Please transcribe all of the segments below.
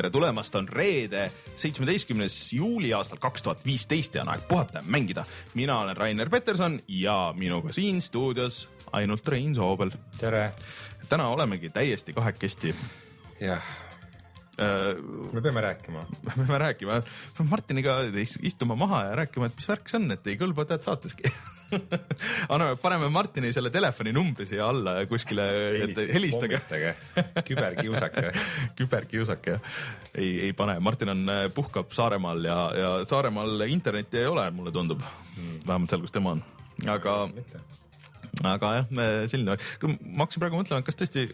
Tere tulemast, on reede, seitsmeteistkümnes juuli aastal kaks tuhat viisteist ja on aeg puhata ja mängida. mina olen Rainer Peterson ja minuga siin stuudios ainult Rein Soobel. tere. täna olemegi täiesti kahekesti. jah, Äh, me peame rääkima. me peame rääkima, Martiniga istuma maha ja rääkima, et mis värk see on, et ei kõlba tead saateski anname, paneme Martini selle telefoninumbri siia alla kuskile, et helistage. küberkiusake. Küberkiusake jah, ei, ei pane, Martin on, puhkab Saaremaal ja, ja Saaremaal internetti ei ole, mulle tundub. Mm., vähemalt seal, kus tema on, aga aga jah, selline, ma hakkasin praegu mõtlema, et kas tõesti,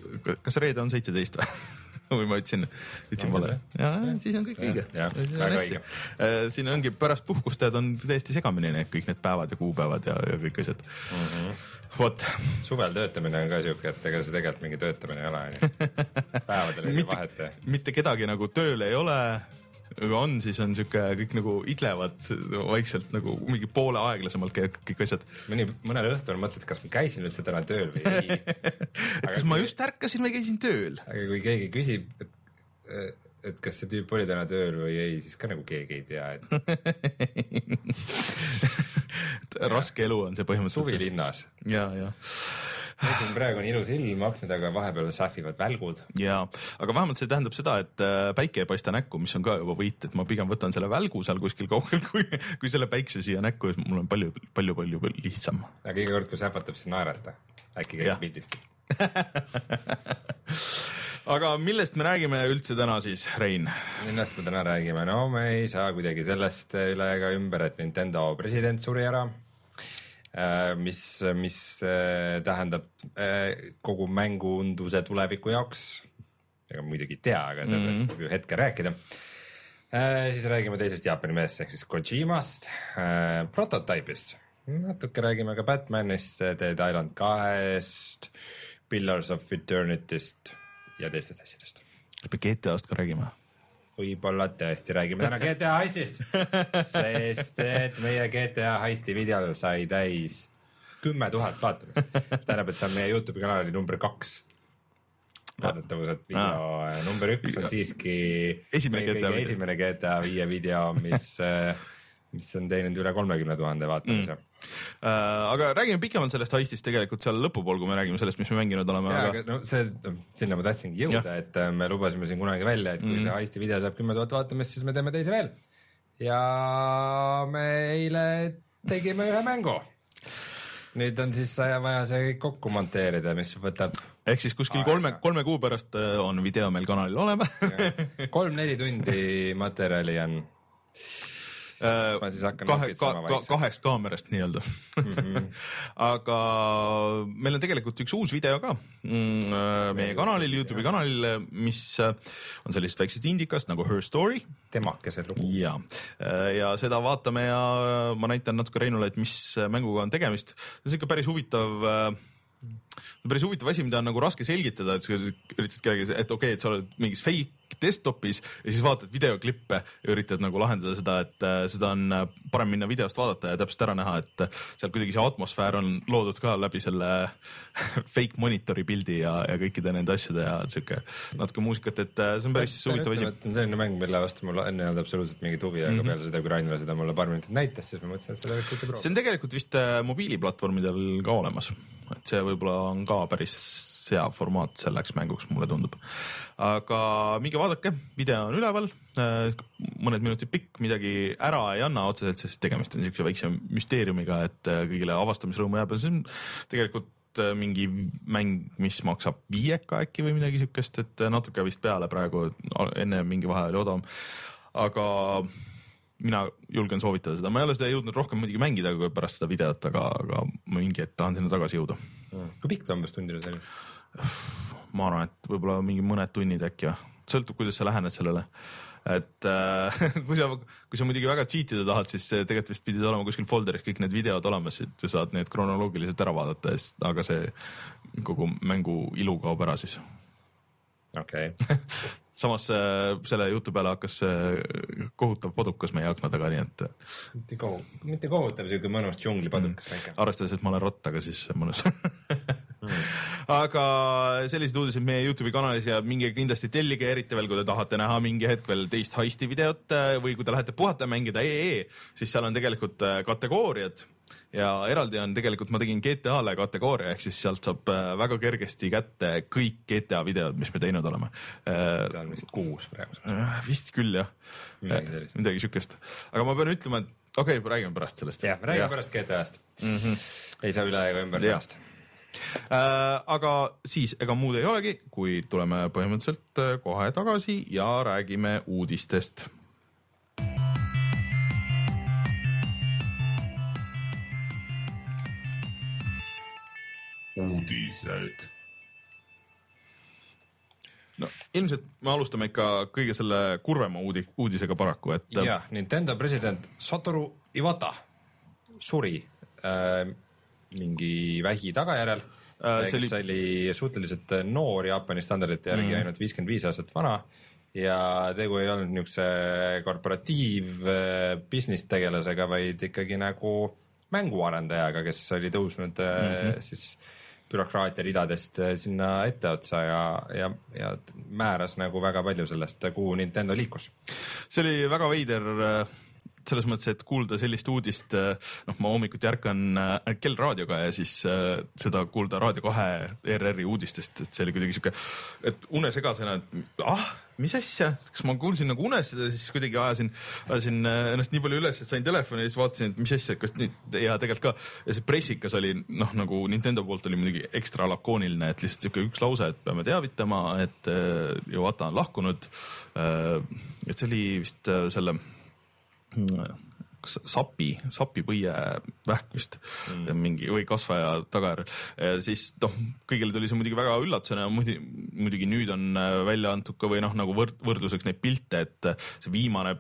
kas reede on seitseteist või või ma ütlesin, ütlesin vale. ja siis on kõik õige. väga õige. siin ongi pärast puhkustajad on täiesti segamini need kõik need päevad ja kuupäevad ja, ja kõik asjad mm -hmm.. vot. suvel töötamine on ka siuke, et ega see tegelikult mingi töötamine ei ole onju. päevadel ei tee vahet. mitte kedagi nagu tööl ei ole aga on, siis on sihuke kõik nagu idlevad vaikselt nagu mingi poole aeglasemalt käivad kõik asjad. mõni, mõnel õhtul mõtled, kas ma käisin üldse täna tööl või ei et kas ma just ärkasin või käisin tööl? aga kui keegi küsib, et, et kas see tüüp oli täna tööl või ei, siis ka nagu keegi ei tea, et raske elu on see põhimõtteliselt. suvi linnas. ja, ja näiteks praegu on ilus ilm, akna taga vahepeal sähvivad välgud. ja, aga vähemalt see tähendab seda, et äh, päike ei paista näkku, mis on ka juba võit, et ma pigem võtan selle välgu seal kuskil kaugel, kui, kui selle päikse siia näkku, siis mul on palju, palju, palju lihtsam. aga iga kord, kui sähvatab, siis naerata, äkki keegi pildistab aga millest me räägime üldse täna siis, Rein? millest me täna räägime, no me ei saa kuidagi sellest üle ega ümber, et Nintendo president suri ära mis, mis tähendab kogu mängunduse tuleviku jaoks. ega muidugi ei tea, aga sellest mm -hmm. võib ju hetke rääkida. siis räägime teisest Jaapani mehest ehk siis Kojimast, prototype'ist, natuke räägime ka Batmanist, Dead Island kahest, Pillars of Eternity'st ja teistest asjadest. kas me GTA-st ka räägime? Võib-olla tõesti räägime täna GTA heistist, sest et meie GTA heisti videol sai täis kümme tuhat vaatamist. mis tähendab, et see on meie Youtube'i kanali number kaks. vaadatavuselt video ah. number üks on siiski esimene GTA, esimene GTA viie video, mis mis on teeninud üle kolmekümne tuhande vaatamise mm.. Äh, aga räägime pikemalt sellest heistist tegelikult seal lõpupool, kui me räägime sellest, mis me mänginud oleme. Aga... no see, sinna ma tahtsingi jõuda, et äh, me lubasime siin kunagi välja, et kui mm see heisti video saab kümme tuhat vaatamist, siis me teeme teise veel. ja me eile tegime ühe mängu nüüd on siis vaja see kõik kokku monteerida, mis võtab. ehk siis kuskil aega. kolme, kolme kuu pärast äh, on video meil kanalil olemas kolm-neli tundi materjali on ma siis hakkan kahe, ka, ka, kahest kaamerast nii-öelda mm. -hmm. aga meil on tegelikult üks uus video ka mm, äh, meie kanalil, Youtube'i kanalil, mis äh, on sellisest väiksest indikast nagu Her Story. temakese lugu. ja, ja seda vaatame ja ma näitan natuke Reinule, et mis mänguga on tegemist. see on siuke päris huvitav päris huvitav asi, mida on nagu raske selgitada, et sa üritad kellelegi, et okei okay,, et sa oled mingis fake desktop'is ja siis vaatad videoklippe ja üritad nagu lahendada seda, et äh, seda on äh, parem minna videost vaadata ja täpselt ära näha, et äh, seal kuidagi see atmosfäär on loodud ka läbi selle fake monitori pildi ja, ja kõikide nende asjade ja sihuke natuke muusikat, et see on päris huvitav asi. see on selline mäng, mille vastu mul enne ei olnud absoluutselt mingit huvi, aga mm -hmm. peale seda, kui Rainer seda mulle paar minutit näitas, siis ma mõtlesin, et seda võiks üldse proovida. see on tegelikult vist mobiiliplatvormidel ka olemas, et see võib-olla on ka päris hea formaat selleks mänguks, mulle tundub. aga minge vaadake, video on üleval, äh, mõned minutid pikk, midagi ära ei anna otseselt, sest tegemist on niisuguse väikse müsteeriumiga, et äh, kõigile avastamisrõõmu jääb ja see on tegelikult äh, mingi mäng, mis maksab viieka äkki või midagi siukest, et natuke vist peale praegu, enne mingi vahe oli odavam. aga mina julgen soovitada seda, ma ei ole seda jõudnud rohkem muidugi mängida kui pärast seda videot, aga, aga mingi hetk tahan sinna tagasi jõuda. Kui pikk ta umbes tundide see oli? ma arvan, et võib-olla mingi mõned tunnid äkki või, sõltub, kuidas sa lähened sellele. et äh, kui sa, kui sa muidugi väga cheat ida tahad, siis tegelikult vist pidid olema kuskil folder'is kõik need videod olemas, et sa saad need kronoloogiliselt ära vaadata, aga see kogu mängu ilu kaob ära siis okei okay. samas äh, selle jutu peale hakkas äh, kohutav padukas meie akna taga, nii et. mitte kohutav, mitte kohutav, siuke mõnus džunglipadukas väike mm.. arvestades, et ma olen rott, aga siis mõnus mm. aga sellised uudised meie Youtube'i kanalis ja minge kindlasti tellige, eriti veel, kui te tahate näha mingi hetk veel teist heisti videot äh, või kui te lähete puhata mängida EE, siis seal on tegelikult kategooriad ja eraldi on tegelikult, ma tegin GTA-le kategooria, ehk siis sealt saab äh, väga kergesti kätte kõik GTA videod, mis me teinud oleme. Äh, on vist kuus praegu. Äh, vist küll jah, midagi, midagi siukest, aga ma pean ütlema, et okei okay,, räägime pärast sellest. jah, räägime ja. pärast GTA-st mm. -hmm. ei saa üle ega ümber sellest Äh, aga siis ega muud ei olegi, kui tuleme põhimõtteliselt kohe tagasi ja räägime uudistest uudised. no ilmselt me alustame ikka kõige selle kurvema uudi-, uudisega paraku, et. jah, Nintendo president Satoru Iwata suri äh, mingi vähi tagajärjel äh,. kes oli... oli suhteliselt noor Jaapani standardite järgi mm., ainult viiskümmend viis aastat vana ja tegu ei olnud niisuguse korporatiiv äh, business tegelasega, vaid ikkagi nagu mänguarendajaga, kes oli tõusnud mm -hmm. siis bürokraatia ridadest äh, sinna etteotsa ja, ja, ja määras nagu väga palju sellest, kuhu Nintendo liikus. see oli väga veider äh, selles mõttes, et kuulda sellist uudist, äh, noh, ma hommikuti ärkan kell raadioga ja siis seda kuulda Raadio kahe ERR-i uudistest, et see oli kuidagi sihuke, et unesegasena, et ah mis asja, kas ma kuulsin nagu unes seda, siis kuidagi ajasin, ajasin äh, ennast nii palju üles, et sain telefoni ja siis vaatasin, et mis asja, kas nüüd ja tegelikult ka ja see pressikas oli noh, nagu Nintendo poolt oli muidugi ekstra lakooniline, et lihtsalt sihuke üks lause, et peame teavitama, et äh, Iwata on lahkunud. Äh, et see oli vist selle sapi, sapipõie vähk vist mm. mingi või kasvaja tagajärjel, siis noh, kõigile tuli see muidugi väga üllatusena ja muidugi, muidugi nüüd on äh, välja antud ka või noh, nagu võrd, võrdluseks neid pilte, et äh, see viimane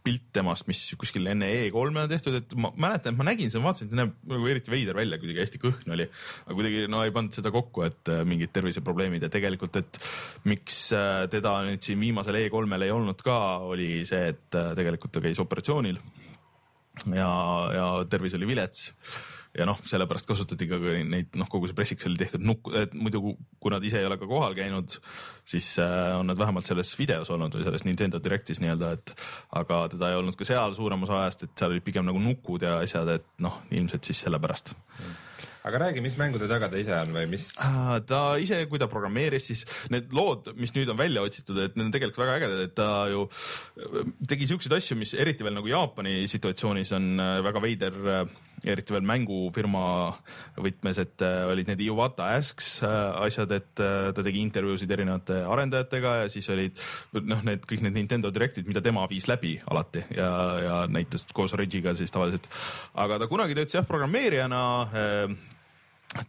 pilt temast, mis kuskil enne E3-e on tehtud, et ma mäletan, et ma nägin seda, vaatasin, et näeb nagu eriti veider välja, kuidagi hästi kõhn oli. aga kuidagi no ei pannud seda kokku, et äh, mingid terviseprobleemid ja tegelikult, et miks teda nüüd siin viimasel E3-l ei olnud ka, oli see, et tegelikult ta käis operatsioonil ja, ja tervis oli vilets. ja noh, sellepärast kasutati ka neid, noh, kogu see pressiks oli tehtud nukk, et muidu kui nad ise ei ole ka kohal käinud, siis äh, on nad vähemalt selles videos olnud või selles Nintendo Directis nii-öelda, et aga teda ei olnud ka seal suurem osa ajast, et seal olid pigem nagu nukud ja asjad, et noh, ilmselt siis sellepärast. Mm aga räägi, mis mängude taga ta ise on või mis? ta ise, kui ta programmeeris, siis need lood, mis nüüd on välja otsitud, et need on tegelikult väga ägedad, et ta ju äh, tegi siukseid asju, mis eriti veel nagu Jaapani situatsioonis on äh, väga veider, äh, eriti veel mängufirma võtmes, et olid need Iwata Asks asjad, et ta tegi intervjuusid erinevate arendajatega ja siis olid noh, need kõik need Nintendo Directid, mida tema viis läbi alati ja, ja näitas koos Regiga siis tavaliselt. aga ta kunagi töötas jah programmeerijana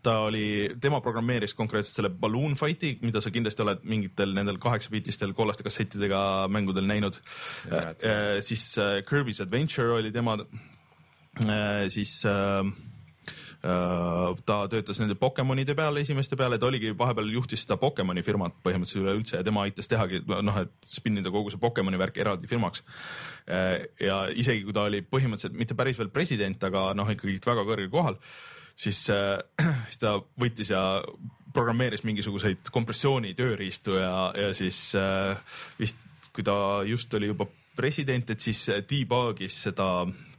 ta oli, tema programmeeris konkreetselt selle Balloon Fighti, mida sa kindlasti oled mingitel nendel kaheksabiitistel kollaste kassettidega mängudel näinud. Äh, siis äh, Kirby's Adventure oli tema, äh, siis ta töötas nende Pokemonide peal, esimeste peale, ta oligi vahepeal juhtis seda Pokemoni firmat põhimõtteliselt üleüldse ja tema aitas tehagi noh, et spinnida kogu see Pokemoni värk eraldi firmaks. ja isegi kui ta oli põhimõtteliselt mitte päris veel president, aga noh, ikkagi väga kõrgel kohal siis äh,, siis ta võttis ja programmeeris mingisuguseid kompressiooni tööriistu ja, ja siis äh, vist kui ta just oli juba president, et siis debug'is seda äh,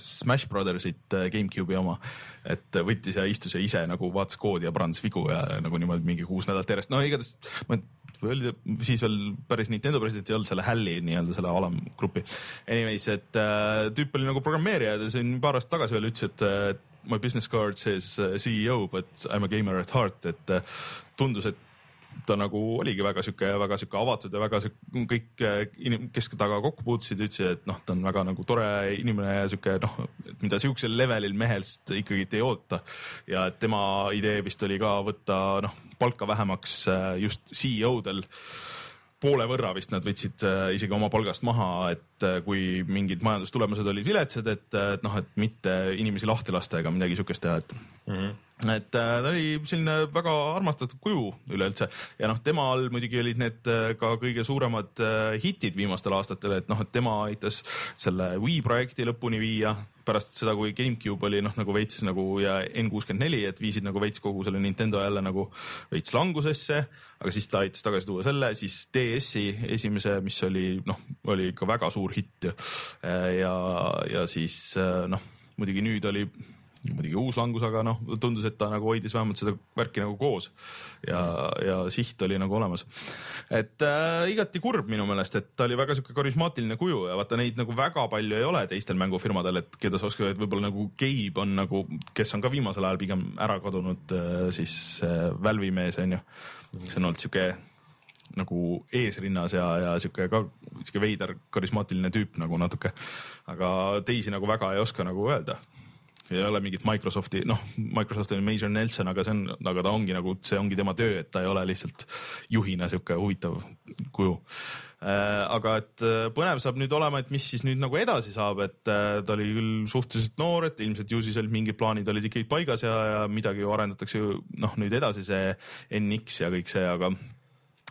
Smash Brothersit äh, GameCube'i oma, et võttis ja istus ja ise nagu vaatas koodi ja parandas vigu ja nagu niimoodi mingi kuus nädalat järjest, no igatahes ma oli siis veel päris Nintendo president ei olnud selle Halli nii-öelda selle alamgrupi. Anyways, et äh, tüüp oli nagu programmeerija ja ta siin paar aastat tagasi veel ütles, et äh, my business card says CEO but I m a gamer at heart, et uh, tundus, et ta nagu oligi väga sihuke, väga sihuke avatud ja väga sihuke kõik uh, inim-, kes temaga kokku puutusid, ütlesid, et noh, ta on väga nagu tore inimene ja sihuke noh, mida sihukesel levelil mehest ikkagi ei oota. ja et tema idee vist oli ka võtta noh, palka vähemaks just CEO-del poole võrra vist nad võtsid äh, isegi oma palgast maha, et äh, kui mingid majandustulemused olid viletsad, et, äh, et noh, et mitte inimesi lahti lasta ega midagi siukest teha, et mm. -hmm et äh, ta oli selline väga armastatud kuju üleüldse. Ja noh, tema all muidugi olid need äh, ka kõige suuremad äh, hitid viimastel aastatel, et noh, et tema aitas selle Wii projekti lõpuni viia. Pärast seda, kui GameCube oli noh, nagu veits nagu ja N64, et viisid nagu veits kogu selle Nintendo jälle nagu veits langusesse, aga siis ta aitas tagasi tuua selle, siis DS-i esimese, mis oli noh, oli ikka väga suur hitt. Ja, ja siis noh, muidugi nüüd oli muidugi uus langus, aga noh, tundus, et ta nagu hoidis vähemalt seda värki nagu koos. Ja, ja siht oli nagu olemas. et äh, igati kurb minu meelest, et ta oli väga sihuke karismaatiline kuju ja vaata neid nagu väga palju ei ole teistel mängufirmadel, et keda sa oskad, et võib-olla nagu Gabe on nagu, kes on ka viimasel ajal pigem ära kadunud äh, siis äh, Valve'i mees on ju, kes on olnud sihuke nagu eesrinnas ja, ja sihuke ka sihuke veider karismaatiline tüüp nagu natuke, aga teisi nagu väga ei oska nagu öelda ei ole mingit Microsofti, noh, Microsoft on Major Nelson, aga see on, aga ta ongi nagu, see ongi tema töö, et ta ei ole lihtsalt juhina sihuke huvitav kuju äh,. aga et äh, põnev saab nüüd olema, et mis siis nüüd nagu edasi saab, et äh, ta oli küll suhteliselt noor, et ilmselt ju siis olid mingid plaanid olid ikkagi paigas ja, ja midagi ju arendatakse ju noh, nüüd edasi see NX ja kõik see, aga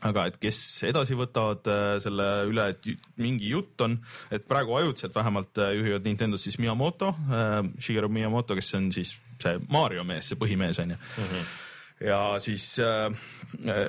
aga et kes edasi võtavad äh, selle üle, et mingi jutt on, et praegu ajutiselt vähemalt äh, juhivad Nintendo's siis Miyamoto, äh, Shigeru Miyamoto, kes on siis see Mario mees, see põhimees on ju mm. -hmm ja siis äh,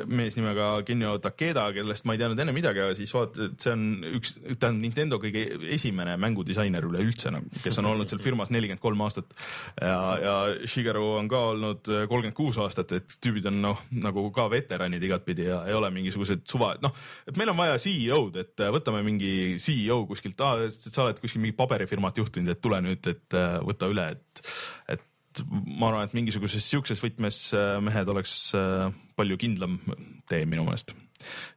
mees nimega Genyo Takeda, kellest ma ei teadnud enne midagi, aga siis vaata, et see on üks, tähendab Nintendo kõige esimene mängudisainer üleüldse nagu, kes on olnud seal firmas nelikümmend kolm aastat. ja, ja Shigeru on ka olnud kolmkümmend kuus aastat, et tüübid on noh, nagu ka veteranid igatpidi ja ei ole mingisugused suva, noh, et meil on vaja CEO-d, et võtame mingi CEO kuskilt ah,, sa oled kuskil mingi paberifirmat juhtinud, et tule nüüd, et võta üle, et, et ma arvan, et mingisuguses sihukeses võtmes äh, mehed oleks äh, palju kindlam tee minu meelest.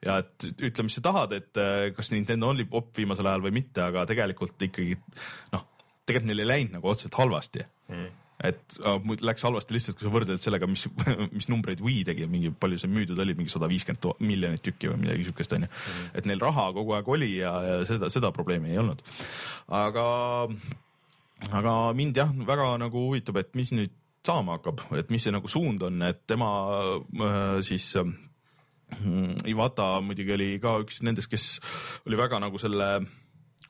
ja et ütle, mis sa tahad, et äh, kas Nintendo on popp viimasel ajal või mitte, aga tegelikult ikkagi noh, tegelikult neil ei läinud nagu otseselt halvasti mm et läks halvasti lihtsalt, kui sa võrdled sellega, mis, mis numbreid Wii tegi, mingi palju see müüdud oli, mingi sada viiskümmend miljonit tükki või midagi siukest onju mm.. et neil raha kogu aeg oli ja, ja seda, seda probleemi ei olnud. aga aga mind jah, väga nagu huvitab, et mis nüüd saama hakkab, et mis see nagu suund on, et tema äh, siis äh, Iwata muidugi oli ka üks nendest, kes oli väga nagu selle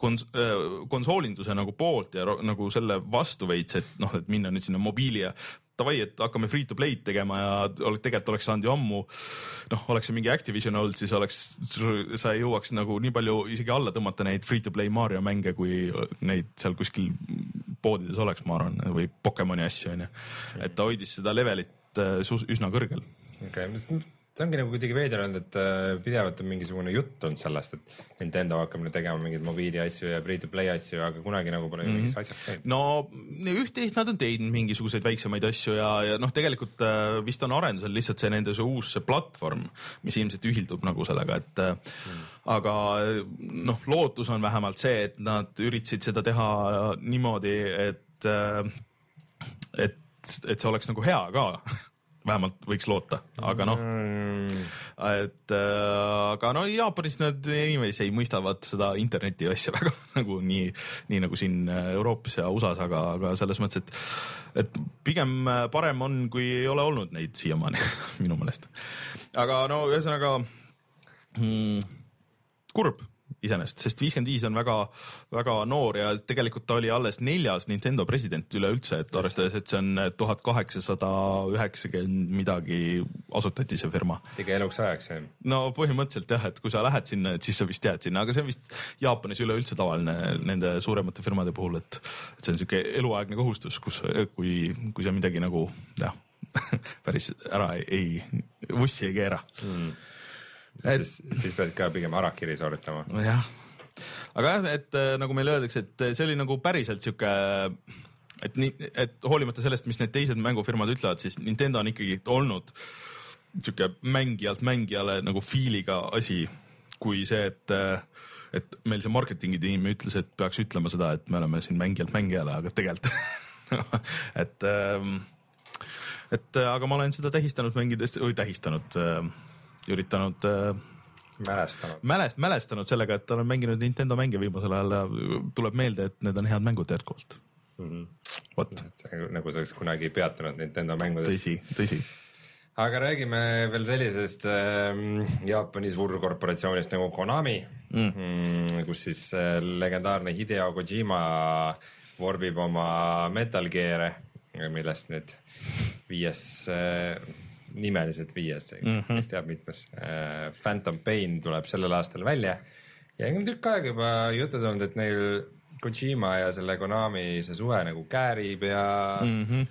kons-, äh, konsoolinduse nagu poolt ja nagu selle vastu veits, et noh, et minna nüüd sinna mobiili ja davai, et hakkame free to play'd tegema ja tegelikult oleks saanud ju ammu, noh, oleks see mingi Activision olnud, siis oleks, sa ei jõuaks nagu nii palju isegi alla tõmmata neid free to play Mario mänge, kui neid seal kuskil poodides oleks, ma arvan, või Pokemoni asju onju. et ta hoidis seda levelit äh, üsna kõrgel. okei okay,, see ongi nagu kuidagi veider olnud, et äh, pidevalt on mingisugune jutt olnud sellest, et Nintendo hakkab nüüd tegema mingeid mobiili asju ja free to play asju, aga kunagi nagu pole mm -hmm. mingiks asjaks käinud. no üht-teist nad on teinud mingisuguseid väiksemaid asju ja, ja noh, tegelikult äh, vist on arendusel lihtsalt see nende see uus see platvorm, mis ilmselt ühildub nagu sellega, et mm. aga noh, lootus on vähemalt see, et nad üritasid seda teha niimoodi, et, et, et see oleks nagu hea ka vähemalt võiks loota, aga noh mm., et äh, aga no Jaapanis nad anyways ei mõistavad seda interneti asja väga nagu nii, nii nagu siin äh, Euroopas ja USA-s, aga, aga selles mõttes, et, et pigem äh, parem on, kui ei ole olnud neid siiamaani minu meelest. aga no ühesõnaga mm, kurb iseenesest, sest viiskümmend viis on väga-väga noor ja tegelikult ta oli alles neljas Nintendo president üleüldse, et arvestades, et see on tuhat kaheksasada üheksakümmend midagi asutati see firma. tegi eluks ajaks jah? no põhimõtteliselt jah, et kui sa lähed sinna, et siis sa vist jääd sinna, aga see on vist Jaapanis üleüldse tavaline nende suuremate firmade puhul, et, et see on siuke eluaegne kohustus, kus, kui, kui sa midagi nagu jah päris ära ei, ei, vussi ei keera mm et siis, siis pead ka pigem harakiri sooritama. nojah, aga jah, et äh, nagu meile öeldakse, et see oli nagu päriselt sihuke et nii, et hoolimata sellest, mis need teised mängufirmad ütlevad, siis Nintendo on ikkagi olnud sihuke mängijalt mängijale nagu feel'iga asi, kui see, et, äh, et meil see marketingi tiim ütles, et peaks ütlema seda, et me oleme siin mängijalt mängijale, aga tegelikult et, ähm, et aga ma olen seda tähistanud mängides või tähistanud äh, üritanud äh, mälestanud. mälest-, mälestanud sellega, et ta on mänginud Nintendo mänge viimasel ajal ja tuleb meelde, et need on head mängud jätkuvalt. vot, nagu sa oleks kunagi peatunud Nintendo mängudes. tõsi, tõsi. aga räägime veel sellisest ähm, Jaapani suurkorporatsioonist nagu Konami mm., mm, kus siis äh, legendaarne Hideo Kojima vorbib oma Metal Gear'e, millest nüüd viies äh,, nimeliselt viies mm, -hmm. kes teab mitmes äh,, Phantom Pain tuleb sellel aastal välja ja on tükk aega juba jutud olnud, et neil Kojima ja selle Konami see suhe nagu käärib ja mm -hmm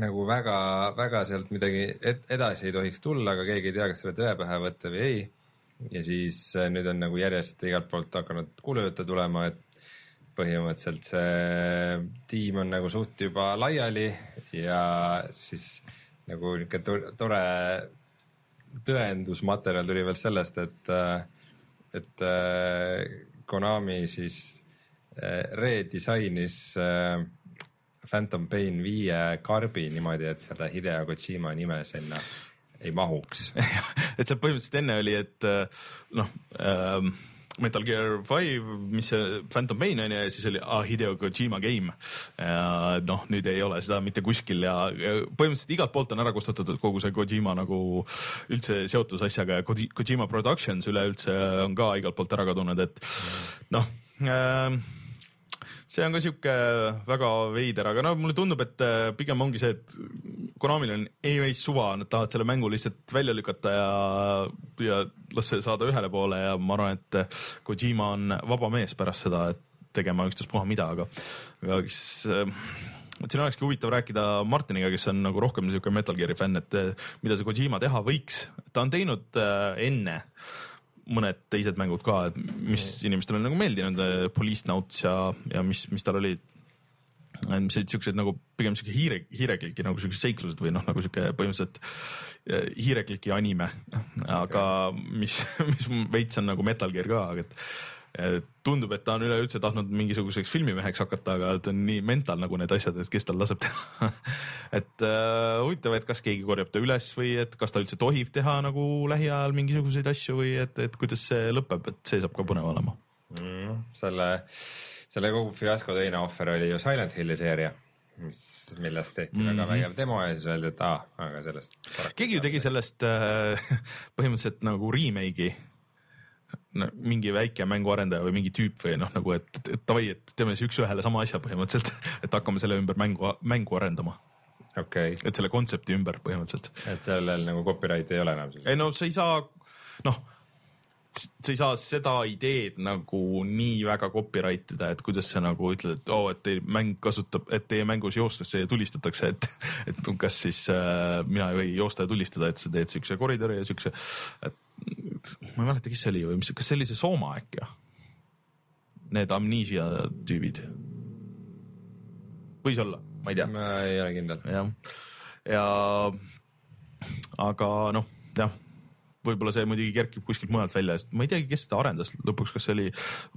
nagu väga-väga sealt midagi et, edasi ei tohiks tulla, aga keegi ei tea, kas selle tõe pähe võtta või ei. ja siis äh, nüüd on nagu järjest igalt poolt hakanud kuulujutte tulema, et põhimõtteliselt see tiim on nagu suht juba laiali ja siis nagu to- tore tõendusmaterjal tuli veel sellest, et, et äh, Konami siis äh, redisainis äh, Phantom Pain viie karbi niimoodi, et seda Hideo Kojima nime sinna ei mahuks. et seal põhimõtteliselt enne oli, et äh, noh ähm,, Metal Gear Five, mis see Phantom Pain on ju ja siis oli ah, Hideo Kojima game. noh, nüüd ei ole seda mitte kuskil ja põhimõtteliselt igalt poolt on ära kustutatud kogu see Kojima nagu üldse seotus asjaga ja Koji- Kojima Productions üleüldse on ka igalt poolt ära kadunud, et noh ähm, see on ka sihuke väga veider, aga no mulle tundub, et äh, pigem ongi see, et Konamil on ei veits suva, nad tahavad selle mängu lihtsalt välja lükata ja, ja las see saada ühele poole ja ma arvan, et äh, Kojima on vaba mees pärast seda, et tegema ükstaspuha mida, aga, aga äh, et siin olekski huvitav rääkida Martiniga, kes on nagu rohkem niisugune Metal Gear'i fänn, et äh, mida see Kojima teha võiks, ta on teinud äh, enne mõned teised mängud ka, et mis inimestele nagu meeldinud, Police Notes ja, ja mis, mis tal olid. mis olid siuksed nagu pigem siuke hiire, hiirekliki nagu siuksed seiklused või noh, nagu siuke põhimõtteliselt eh, hiirekliki anime, aga mis, mis veits on nagu Metal Gear ka, aga et eh, tundub, et ta on üleüldse tahtnud mingisuguseks filmimeheks hakata, aga ta on nii mental nagu need asjad, et kes tal laseb teha. et äh, huvitav, et kas keegi korjab ta üles või et kas ta üldse tohib teha nagu lähiajal mingisuguseid asju või et, et kuidas see lõpeb, et see saab ka põnev olema. mm,. selle, selle kogu fiasko teine ohver oli ju Silent Hilli seeria, mis, millest tehti mm -hmm. väga vägev demo ja siis öeldi, et aa, aga sellest. keegi ju tegi sellest äh, põhimõtteliselt nagu remake'i no, mingi väike mänguarendaja või mingi tüüp või noh, nagu et, et, davai, et teeme siis üks-ühele sama asja põhimõtteliselt, et hakkame selle ümber mängu, mängu arendama, okei okay., et selle kontsepti ümber põhimõtteliselt. et sellel nagu copyrighti ei ole enam siis? ei no sa ei saa, noh, sa ei saa seda ideed nagu nii väga copyright ida, et kuidas sa nagu ütled, et oo oh,, et teie mäng kasutab, et teie mängus joostakse ja tulistatakse, et, et kas siis äh, mina ei või joosta ja tulistada, et sa teed siukse koridori ja siukse, et ma ei mäleta, kes see oli või mis, kas see oli see Sooma äkki? Need Amnesia tüübid. võis olla, ma ei tea ma ei ole kindel. jah, ja aga noh, jah, võib-olla see muidugi kerkib kuskilt mujalt välja, sest ma ei teagi, kes seda arendas lõpuks, kas see oli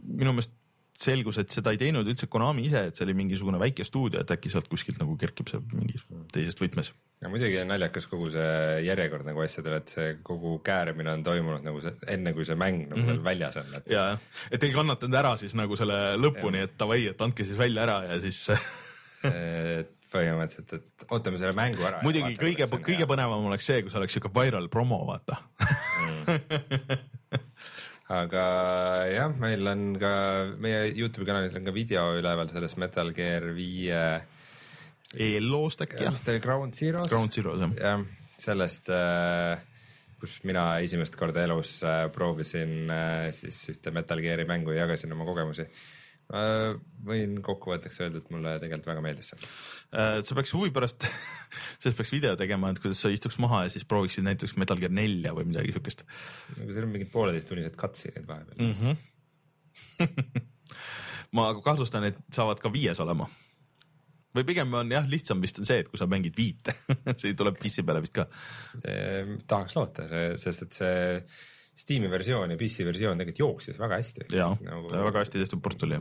minu meelest selgus, et seda ei teinud üldse Konami ise, et see oli mingisugune väike stuudio, et äkki sealt kuskilt nagu kerkib see mingis teisest võtmes. ja muidugi on naljakas kogu see järjekord nagu asjadel, et see kogu käärimine on toimunud nagu see enne, kui see mäng nagu mm -hmm. väljas on, et ja, et ei kannatanud ära siis nagu selle lõpuni, et davai, et andke siis välja ära ja siis et põhimõtteliselt, et ootame selle mängu ära. muidugi kõige, kõige põnevam oleks see, kui see oleks siuke viral promo, vaata. aga jah, meil on ka meie Youtube'i kanalil on ka video üleval sellest Metal Gear viie, eelloost äkki jah mis, ta oli, Ground Zeroes? Ground Zeroes jah. jah, sellest, kus mina esimest korda elus äh, proovisin äh, siis ühte Metal Gear'i mängu ja jagasin oma kogemusi. Võin kokkuvõtteks öelda, et mulle tegelikult väga meeldis see. Äh, sa peaks huvi pärast, sellest peaks video tegema, et kuidas sa istuks maha ja siis prooviksid näiteks Metal Gear nelja või midagi siukest aga seal on mingid pooleteisttunnised cutscene'id vahepeal mm.. mm. -hmm. ma kahtlustan, et saavad ka viies olema. või pigem on jah, lihtsam vist on see, et kui sa mängid viite see tuleb PC peale vist ka. tahaks loota, sest et see, Steam'i versioon ja PC versioon tegelikult jooksis väga hästi. ja nagu... väga hästi tehtud port oli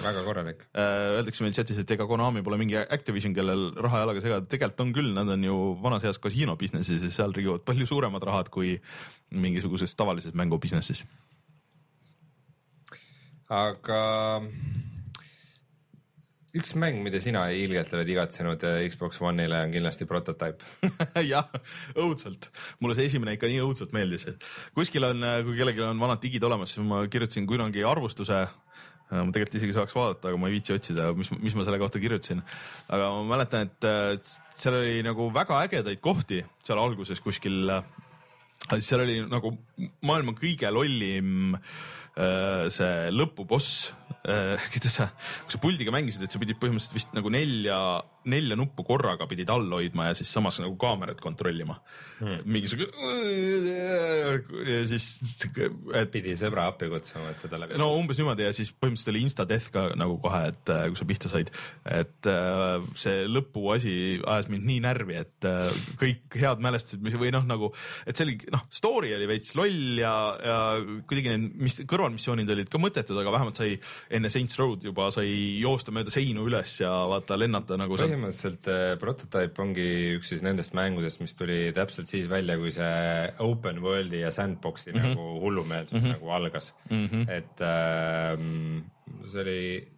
väga korralik äh,. Öeldakse meil chatis, et ega Konami pole mingi Activision, kellel raha jalaga segada, tegelikult on küll, nad on ju vanas heas kasiino business'is ja seal rigivad palju suuremad rahad kui mingisuguses tavalises mängu business'is. aga üks mäng, mida sina ilgelt oled igatsenud äh, Xbox One'ile on kindlasti Prototype jah, õudselt, mulle see esimene ikka nii õudselt meeldis, et kuskil on, äh, kui kellelgi on vanad digid olemas, siis ma kirjutasin kunagi arvustuse äh, ma tegelikult isegi saaks vaadata, aga ma ei viitsi otsida, mis, mis ma selle kohta kirjutasin. aga ma mäletan, et seal oli nagu väga ägedaid kohti seal alguses kuskil. seal oli nagu maailma kõige lollim see lõpuboss keda sa, kui sa puldiga mängisid, et sa pidid põhimõtteliselt vist nagu nelja, nelja nuppu korraga pidid all hoidma ja siis samas nagu kaamerat kontrollima hmm.. mingisugune ja siis et.... pidi sõbra appi kutsuma, et seda läbi. no umbes niimoodi ja siis põhimõtteliselt oli insta death ka nagu kohe, et äh, kui sa pihta said, et äh, see lõpuasi ajas mind nii närvi, et äh, kõik head mälestused või noh, nagu, et see oli noh, story oli veits loll ja, ja kuidagi need, mis kõrvalmissioonid olid ka mõttetud, aga vähemalt sai enne Saints Road juba sai joosta mööda seinu üles ja vaata lennata nagu. Põhimõtteliselt äh, Prototype ongi üks siis nendest mängudest, mis tuli täpselt siis välja, kui see open world'i ja sandbox'i mm -hmm. nagu hullumeelsus mm -hmm. nagu algas mm, -hmm. et äh, see oli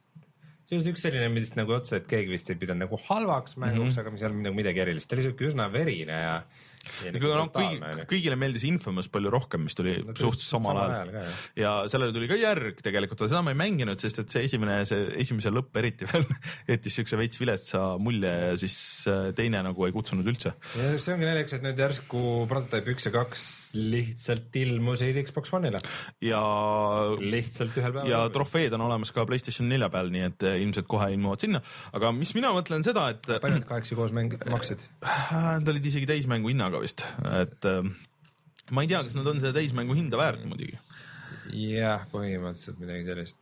see oli üks selline, mis nagu otseselt keegi vist ei pidanud nagu halvaks mänguks mm, -hmm. aga mis ei olnud nagu midagi erilist, ta oli siuke üsna verine ja no, kõigi, kõigile meeldis Infamous palju rohkem, mis tuli no, suhteliselt samal ajal ja. ja sellele tuli ka järg tegelikult, aga seda ma ei mänginud, sest et see esimene, see esimese lõpp eriti veel jättis siukse veits viletsa mulje ja siis äh, teine nagu ei kutsunud üldse. ja see ongi naljakas, et nüüd järsku Prototype üks ja kaks lihtsalt ilmusid Xbox One'ile. ja lihtsalt ühel päeval. ja trofeed on olemas ka Playstation nelja peal, nii et äh, ilmselt kohe ilmuvad sinna, aga mis mina mõtlen seda, et. palju need kaheksa koos mäng maksid? Nad olid isegi täismängu hinnaga vist, et äh, ma ei tea, kas nad on seda täismängu hinda väärt muidugi. jah, põhimõtteliselt midagi sellist.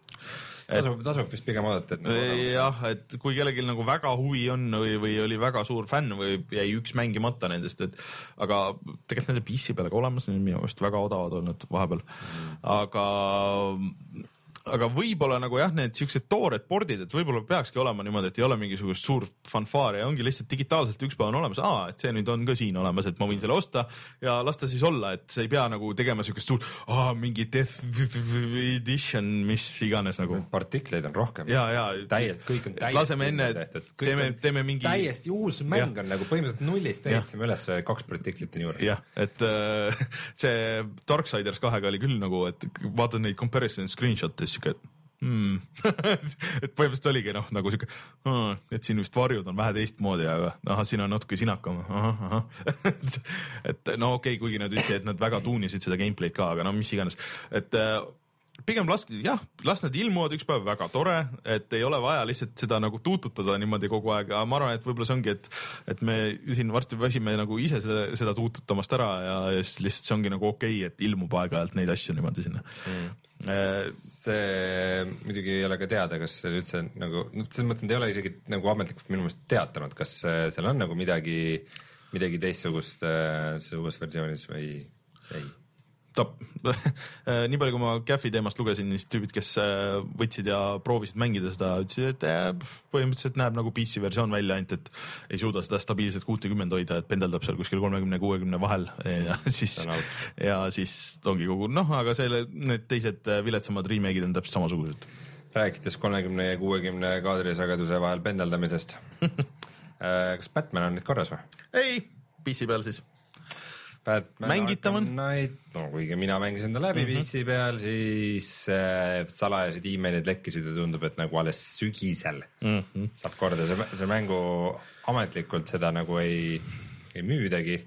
Tasub, tasub vist pigem oodata, et nagu. jah, et kui kellelgi nagu väga huvi on või, või oli väga suur fänn või jäi üks mängimata nendest, et aga tegelikult nende PC peale ka olemas, need on minu meelest väga odavad olnud vahepeal, aga aga võib-olla nagu jah, need siuksed toored pordid, et võib-olla peakski olema niimoodi, et ei ole mingisugust suurt fanfaari ja ongi lihtsalt digitaalselt üks päev on olemas, aa, et see nüüd on ka siin olemas, et ma võin selle osta ja lasta siis olla, et sa ei pea nagu tegema siukest suurt, aa, mingi death edition, mis iganes nagu. partikleid on rohkem. ja, ja täiesti, kõik on täiesti laseme enne, teeme, teeme mingi. täiesti uus mäng ja. on nagu põhimõtteliselt nullist ehitasime üles kaks partiklit on juures. jah, et äh, see Darksiders kahega oli küll nagu, et vaatad neid comparison screenshot'e siis siuke hmm. et põhimõtteliselt oligi noh, nagu siuke, et siin vist varjud on vähe teistmoodi, aga ahah, siin on natuke sinakam, ahah, ahah. Et no okei okay,, kuigi nad ütlesid, et nad väga tuunisid seda gameplay'd ka, aga no mis iganes, et äh, pigem laske, jah, las nad ilmuvad üks päev, väga tore, et ei ole vaja lihtsalt seda nagu tuututada niimoodi kogu aeg, aga ma arvan, et võib-olla see ongi, et, et me siin varsti väsime nagu ise seda, seda tuututamast ära ja, ja siis lihtsalt see ongi nagu okei okay,, et ilmub aeg-ajalt neid asju niimoodi sinna. Mm. See muidugi ei ole ka teada, kas see üldse nagu, noh, selles mõttes nad ei ole isegi nagu ametlikult minu meelest teatanud, kas seal on nagu midagi, midagi teistsugust äh, selles uues versioonis või ei top nii palju, kui ma Cafi teemast lugesin, siis tüübid, kes äh, võtsid ja proovisid mängida seda, ütlesid, et äh, põhimõtteliselt näeb nagu PC versioon välja, ainult et ei suuda seda stabiilset kuutekümmend hoida, et pendeldab seal kuskil kolmekümne, kuuekümne vahel ja siis, ja siis ongi kogu noh, aga selle, need teised äh, viletsamad remake'id on täpselt samasugused. rääkides kolmekümne ja kuuekümne kaadrisageduse vahel pendeldamisest kas Batman on nüüd korras või? ei, PC peal siis Batman mängitav on? no kuigi mina mängisin ta läbi mm -hmm. PC peal, siis äh, salajased emailid lekkisid ja tundub, et nagu alles sügisel mm -hmm. saab korda, see, see mängu ametlikult seda nagu ei, ei müüdagi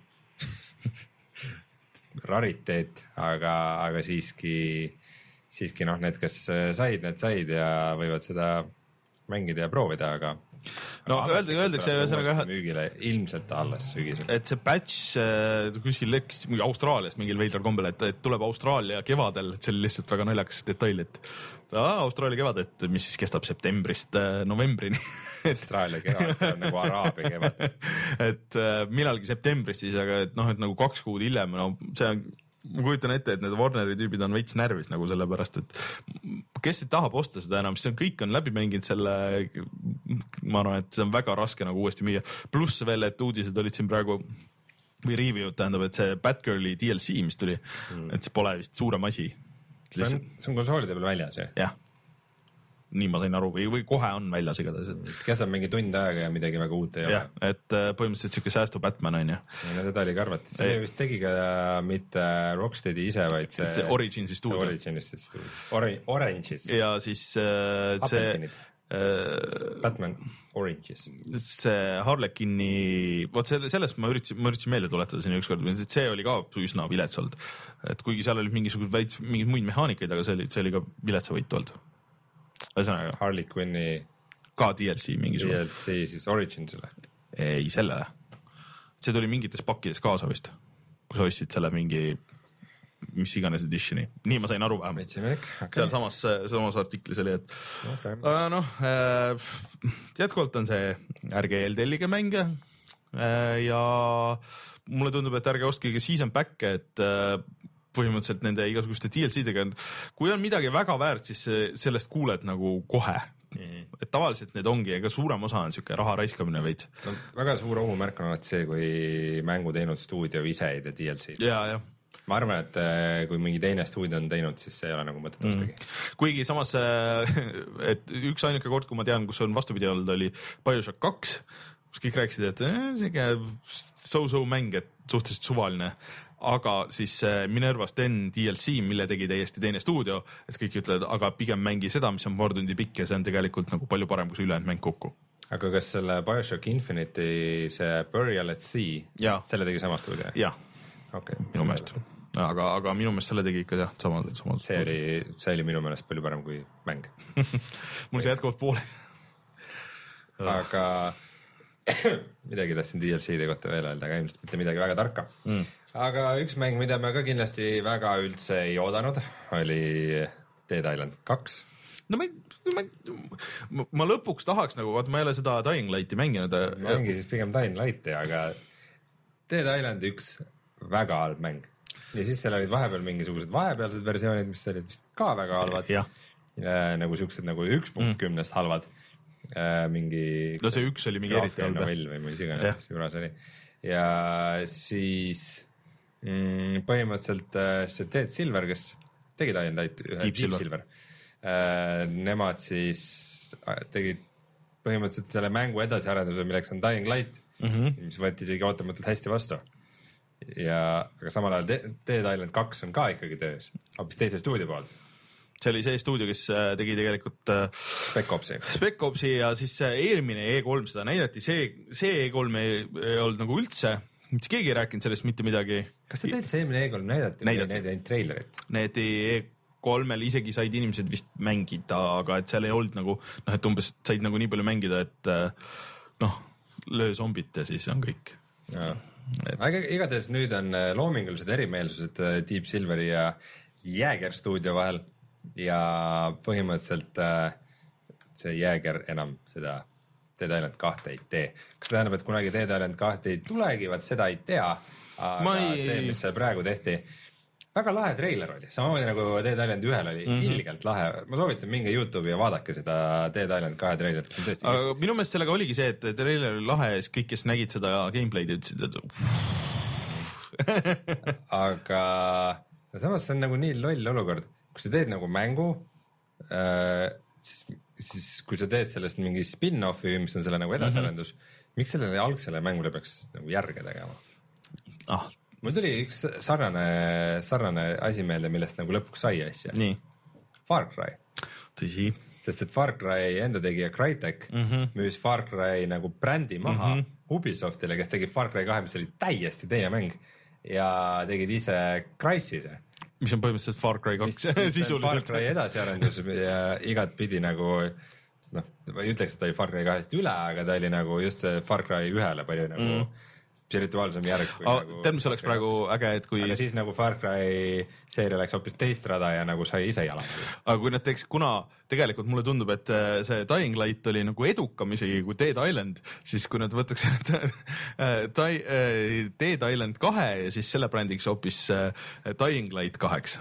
rariteet, aga, aga siiski, siiski noh, need, kes said, need said ja võivad seda mängida ja proovida, aga no öeldakse, öeldakse ühesõnaga müügile ilmselt alles sügisel. et see batch äh, kuskil lekkis mingi Austraaliast mingil veidral kombel, et, et tuleb Austraalia kevadel, see oli lihtsalt väga naljakas detail, et aa, Austraalia kevad, et mis siis kestab septembrist äh, novembrini Austraalia kevad on nagu Araabia kevad et äh, millalgi septembris siis, aga et noh, et nagu kaks kuud hiljem, no see on ma kujutan ette, et need Warneri tüübid on veits närvis nagu sellepärast, et kes ei tahab osta seda enam, sest kõik on läbi mänginud selle. ma arvan, et see on väga raske nagu uuesti müüa, pluss veel, et uudised olid siin praegu või review'd tähendab, et see Batgirli DLC, mis tuli mm., et see pole vist suurem asi. see on, see on konsoolide peal väljas ju. jah, nii ma sain aru või, või kohe on väljas igatahes, et kestab mingi tund aega ja midagi väga uut ei jah, et äh, põhimõtteliselt siuke säästu Batman on ju. ole. no seda oli ka arvata, see vist tegi ka mitte Rocksteadi ise, vaid see, see Originsi stuudio Originist stuudio, Ori-, Orange'is, ja siis äh, see äh, Batman Orange'is. see Harlekini, vot selle, sellest ma üritasin, ma üritasin meelde tuletada siin ükskord, see oli ka üsna vilets olnud. et kuigi seal oli mingisugused veits, mingeid muid mehaanikaid, aga see oli, see oli ka viletsavõitu olnud. Ühesõnaga Harley Quinni ka DLC mingisugune, DLC siis Originsile. ei sellele. see tuli mingites pakkides kaasa vist, kui sa ostsid selle mingi, mis iganes editioni, nii ma sain aru vähemalt. okei sealsamas, samas artiklis oli, et okay. Aga noh äh, jätkuvalt on see, ärge eeltellige mänge äh, ja mulle tundub, et ärge ostke ka season back'e, et äh, põhimõtteliselt nende igasuguste DLC-dega, kui on midagi väga väärt, siis sellest kuuled nagu kohe. et tavaliselt need ongi, ega suurem osa on siuke raha raiskamine veits no väga suur ohumärk on alati see, kui mängu teinud stuudio ise ei tee DLC-d. ja, jah ma arvan, et äh, kui mingi teine stuudio on teinud, siis ei ole nagu mõtet ostagi mm.. kuigi samas, et üks ainuke kord, kui ma tean, kus on vastupidi olnud, oli BioShock kaks, kus kõik rääkisid, et eh, siuke so-so mäng, et suhteliselt suvaline. Aga siis see Minervast N DLC, mille tegi täiesti teine stuudio, et kõik ütlevad, aga pigem mängi seda, mis on paar tundi pikk ja see on tegelikult nagu palju parem kui see ülejäänud mäng kokku. aga kas selle BioShock Infinite'i see Burial at Sea selle tegi sama stuudio? jah, okei, minu meelest, aga, aga minu meelest selle tegi ikka jah, sama, sama. see oli, see oli minu meelest palju parem kui mäng, mul see jätkuvalt pooleli. aga midagi tahtsin DLC-de kohta veel öelda, aga ilmselt mitte midagi väga tarka mm.. Aga üks mäng, mida me ka kindlasti väga üldse ei oodanud, oli Dead Island kaks. no ma ma, ma, ma lõpuks tahaks nagu, vaata, ma ei ole seda Dying Lighti mänginud. mängi siis pigem Dying Lighti, aga Dead Island üks väga halb mäng. ja siis seal olid vahepeal mingisugused vahepealsed versioonid, mis olid vist ka väga halvad. nagu siuksed nagu üks punkt kümnest halvad. mingi. no see üks oli mingi eriti halb. novell või mis iganes juures oli ja siis mm, põhimõtteliselt äh, see Dead Silver, kes tegi Dying Light ühe Deep Deep Silver. Silver, äh, nemad siis äh, tegid põhimõtteliselt selle mängu edasiarenduse, milleks on Dying Light mm. -hmm. mis võeti isegi ootamatult hästi vastu. ja, aga samal ajal De- Dead Island kaks on ka ikkagi töös, hoopis teise stuudio poolt, see oli see stuudio, kes tegi tegelikult Spec Opsi. Spec Opsi ja siis eelmine E3 seda näidati, see, see E3 ei, ei olnud nagu üldse, mitte keegi ei rääkinud sellest mitte midagi. Kas see täitsa eelmine E3 näidati, Näidati. näidati ainult treilerit? Need E3-l isegi said inimesed vist mängida, aga et seal ei olnud nagu noh, et umbes said nagu nii palju mängida, et äh, noh, löö zombit ja siis on kõik. aga igatahes nüüd on äh, loomingulised erimeelsused äh, Deep Silveri ja Jääger stuudio vahel ja põhimõtteliselt see Jääger enam seda Dead Island kahte ei tee. kas see tähendab, et kunagi Dead Island kahte ei tulegi, vaat seda ei tea. Aga ei... see, mis seal praegu tehti, väga lahe treiler oli, samamoodi nagu Dead Island ühel oli mm, -hmm. ilgelt lahe. ma soovitan, minge Youtube'i ja vaadake seda Dead Island kahe treilerit, aga minu meelest sellega oligi see, et treiler oli lahe ja siis kõik, kes nägid seda gameplay'd, ütlesid, et aga samas see on nagu nii loll olukord, kui sa teed nagu mängu äh,, siis, siis kui sa teed sellest mingi spin-off'i, mis on selle nagu edasiarendus mm, -hmm. miks sellele algsele mängule peaks nagu järge tegema? ah, mul tuli üks sarnane, sarnane asi meelde, millest nagu lõpuks sai asja. nii, Far Cry, tõsi, sest et Far Cry enda tegija Crytek mm -hmm. müüs Far Cry nagu brändi maha mm -hmm. Ubisoftile, kes tegi Far Cry kahe, mis oli täiesti teine mäng ja tegid ise Crysis mis on põhimõtteliselt Far Cry kaks Far Cry sisuliselt. edasiarendus ja igatpidi nagu noh, ma ei ütleks, et ta oli Far Cry kahest üle, aga ta oli nagu just see Far Cry ühele palju nagu mm. Spirituaalsem järg nagu tead, mis oleks praegu äge, et kui aga siis nagu Far Cry seeria läks hoopis teist rada ja nagu sai ise jala aga kui nad teeks, kuna tegelikult mulle tundub, et äh, see Dying Light oli nagu edukam isegi kui Dead Island, siis kui nad võtaks äh, Dead Island kahe ja siis selle brändiks hoopis äh, Dying Light kaheks.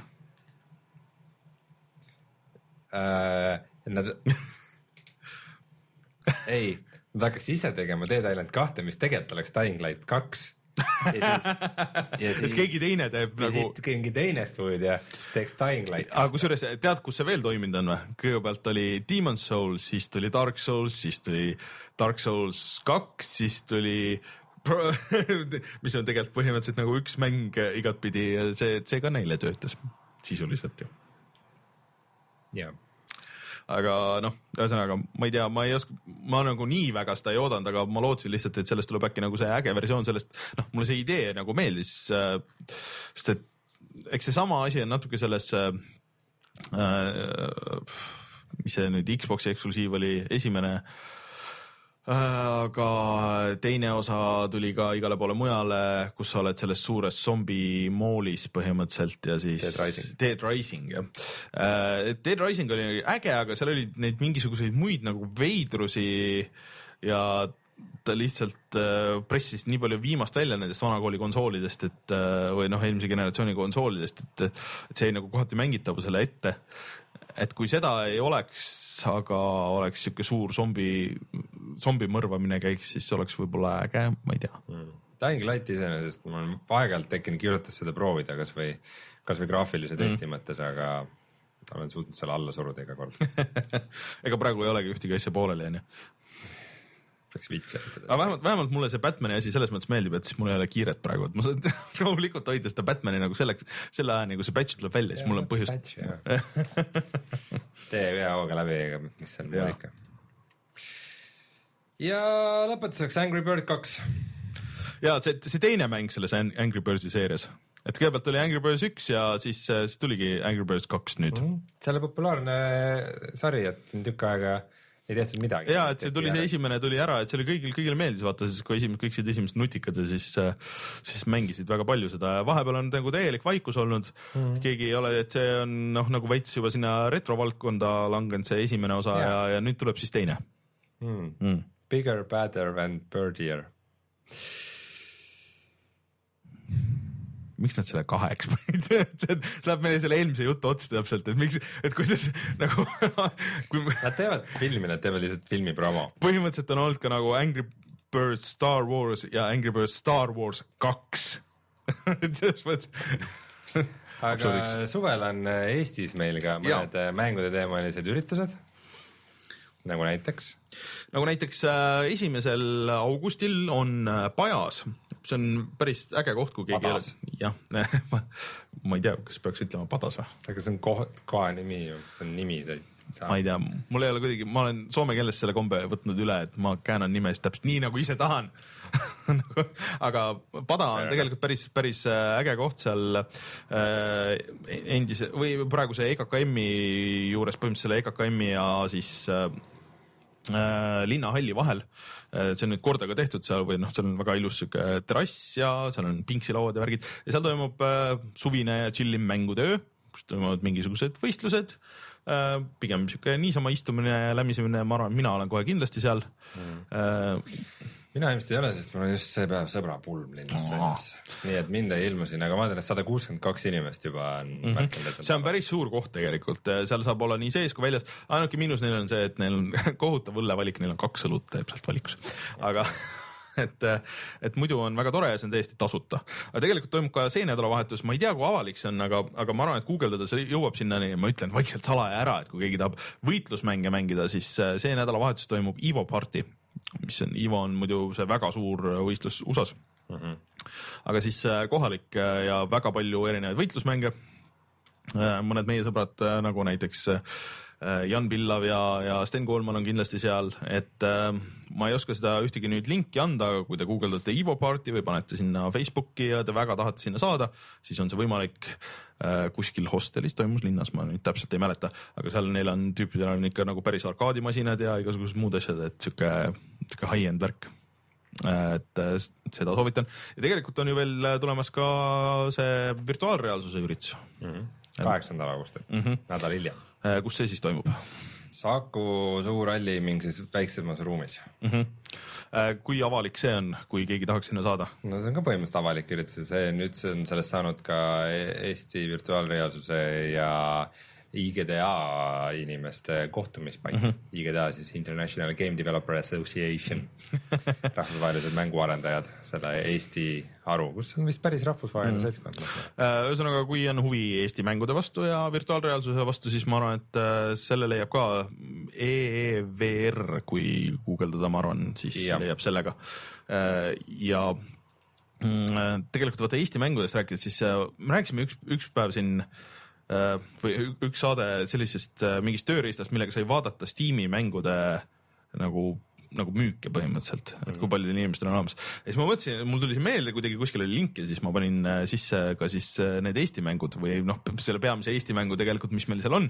äh,. Nad ei, nad hakkaks ise tegema Dead Island kahte, mis tegelikult oleks Dying Light kaks. ja siis, siis keegi teine teeb ja nagu siis keegi teine stuudio teeks Dying Light. aga kusjuures tead, kus see veel toiminud on või? kõigepealt oli Demon's Souls, siis tuli Dark Souls, siis tuli Dark Souls kaks, siis tuli Pro- mis on tegelikult põhimõtteliselt nagu üks mäng igatpidi ja see, see ka neile töötas sisuliselt ju. jah, aga noh, ühesõnaga ma ei tea, ma ei oska, ma nagu nii väga seda ei oodanud, aga ma lootsin lihtsalt, et sellest tuleb äkki nagu see äge versioon sellest, noh, mulle see idee nagu meeldis äh,. sest et eks seesama asi on natuke selles äh,. Äh, mis see nüüd Xbox'i eksklusiiv oli, esimene äh,. Aga teine osa tuli ka igale poole mujale, kus sa oled selles suures zombimoolis põhimõtteliselt ja siis Dead Rising. Dead Rising jah uh,. Dead Rising oli äge, aga seal oli neid mingisuguseid muid nagu veidrusi ja ta lihtsalt uh, pressis nii palju viimast välja nendest vanakooli konsoolidest, et uh, või noh, eelmise generatsiooni konsoolidest, et, et see jäi nagu kohati mängitavusele ette. et kui seda ei oleks, aga oleks sihuke suur zombi, zombi mõrvamine käiks, siis oleks võib-olla äge, ma ei tea. Dying Light iseenesest mul on aeg-ajalt tekkinud kirjutas seda proovida kasvõi, kasvõi graafilise testi mm. mõttes, aga olen suutnud selle alla suruda iga kord. ega praegu ei olegi ühtegi asja pooleli, onju. Peaks viitsi aga jätta. vähemalt, vähemalt mulle see Batman'i asi selles mõttes meeldib, et siis mul ei ole kiiret praegu, et ma saan rahulikult hoida seda Batman'i nagu selleks, selle ajani, kui see patch tuleb välja, siis mul on põhjust. tee ühe hooga läbi, ega mis seal muud ikka. ja lõpetuseks Angry Bird kaks. ja see, see teine mäng selles An- Angry Birdsi seerias, et kõigepealt oli Angry Birds üks ja siis, siis tuligi Angry Birds kaks nüüd mm. -hmm. see oli populaarne sari, et siin tükk aega ei tehtud midagi. ja et see tuli, see esimene tuli ära, et see oli kõigil, kõigile meeldis, vaata siis kui esimesed, kõik said esimesed nutikad ja siis, siis mängisid väga palju seda ja vahepeal on nagu täielik vaikus olnud mm. -hmm. keegi ei ole, et see on noh, nagu veits juba sinna retrovaldkonda langenud see esimene osa ja, ja, ja nüüd tuleb siis teine mm.. mm.. Bigger, better and birdier. Miks nad selle kaheks panid, see läheb meile selle eelmise jutu otsa täpselt, et miks, et kuidas nagu, kui Nad teevad filmi, nad teevad lihtsalt filmi promo. põhimõtteliselt on olnud ka nagu Angry Birds Star Wars ja Angry Birds Star Wars kaks. et selles mõttes aga suvel on Eestis meil ka mõned äh, mängude teemalised üritused. nagu näiteks nagu näiteks äh, esimesel augustil on äh, Pajas, see on päris äge koht, kui keegi Padas. jah, ma ei tea, kas peaks ütlema Padas või? aga see on koht, koha nimi ju, see on nimi. ma ei tea, mul ei ole kuidagi, ma olen soome keeles selle kombe võtnud üle, et ma käänan nimesid täpselt nii nagu ise tahan aga Pada on tegelikult päris, päris äh, äge koht seal äh, endise või praeguse EKKM-i juures, põhimõtteliselt selle EKKM-i ja siis äh, linnahalli vahel. see on nüüd kordaga tehtud seal või noh, seal on väga ilus sihuke terrass ja seal on pingsilauad ja värgid ja seal toimub äh, suvine chillim mängutöö, kus toimuvad mingisugused võistlused äh,. pigem sihuke niisama istumine ja lämisemine, ma arvan, mina olen kohe kindlasti seal mm.. Mina ilmselt ei ole, sest mul on just see päev sõbra pulm linnast väljas. nii et mind ei ilmu sinna, aga ma tean, et sada kuuskümmend kaks inimest juba on mm -hmm. märkinud, see on päris suur koht tegelikult, seal saab olla nii sees kui väljas, ainuke miinus neil on see, et neil on kohutav õllevalik, neil on kaks õlut täpselt valikus, aga et, et muidu on väga tore ja see on täiesti tasuta. aga tegelikult toimub ka see nädalavahetus, ma ei tea, kui avalik see on, aga, aga ma arvan, et guugeldada see jõuab sinnani, ma ütlen vaikselt salaja ära, et kui keegi tahab võitlusmänge mängida, siis äh, see nädalavahetus toimub Evo party, mis on, Evo on muidu see väga suur võistlus USA-s mm -hmm. aga siis äh, kohalik äh, ja väga palju erinevaid võitlusmänge. mõned meie sõbrad äh, nagu näiteks äh, Jan Pillav ja, ja Sten Koolman on kindlasti seal, et äh, ma ei oska seda ühtegi nüüd linki anda, aga kui te guugeldate Evo party või panete sinna Facebooki ja te väga tahate sinna saada, siis on see võimalik äh, kuskil hostelis toimus linnas, ma nüüd täpselt ei mäleta, aga seal neil on tüüpidel on ikka nagu päris arkaadimasinad ja igasugused muud asjad, et sihuke, sihuke high-end värk. Et äh, seda soovitan. Ja tegelikult on ju veel äh, tulemas ka see virtuaalreaalsuse üritus. Kaheksandal augustil. Mm -hmm., nädal hiljem. Äh, kus see siis toimub Saku suur ralliming siis väiksemas ruumis. mm? -hmm. kui avalik see on, kui keegi tahaks sinna saada? no see on ka põhimõtteliselt avalik üritus ja see nüüd see on sellest saanud ka E- Eesti virtuaalreaalsuse ja IGDA inimeste kohtumispaik mm. -hmm. IGDA siis International Game Developer Association, rahvusvahelised mänguarendajad, selle Eesti haru, kus on vist päris rahvusvaheline mm -hmm. seltskond. Äh, ühesõnaga, kui on huvi Eesti mängude vastu ja virtuaalreaalsuse vastu, siis ma arvan, et äh, selle leiab ka EEVR, kui guugeldada, ma arvan, siis ja. Leiab sellega. ja mm, tegelikult vaata Eesti mängudest rääkides, siis äh, me rääkisime üks, üks päev siin äh, või ü- üks saade sellisest äh, mingist tööriistast, millega sai vaadata Steam'i mängude nagu nagu müüke põhimõtteliselt, et kui paljudel inimestel on olemas. ja siis ma mõtlesin, mul tuli see meelde kuidagi kuskil oli link ja siis ma panin äh, sisse ka siis äh, need Eesti mängud või noh, selle peamise Eesti mängu tegelikult, mis meil seal on.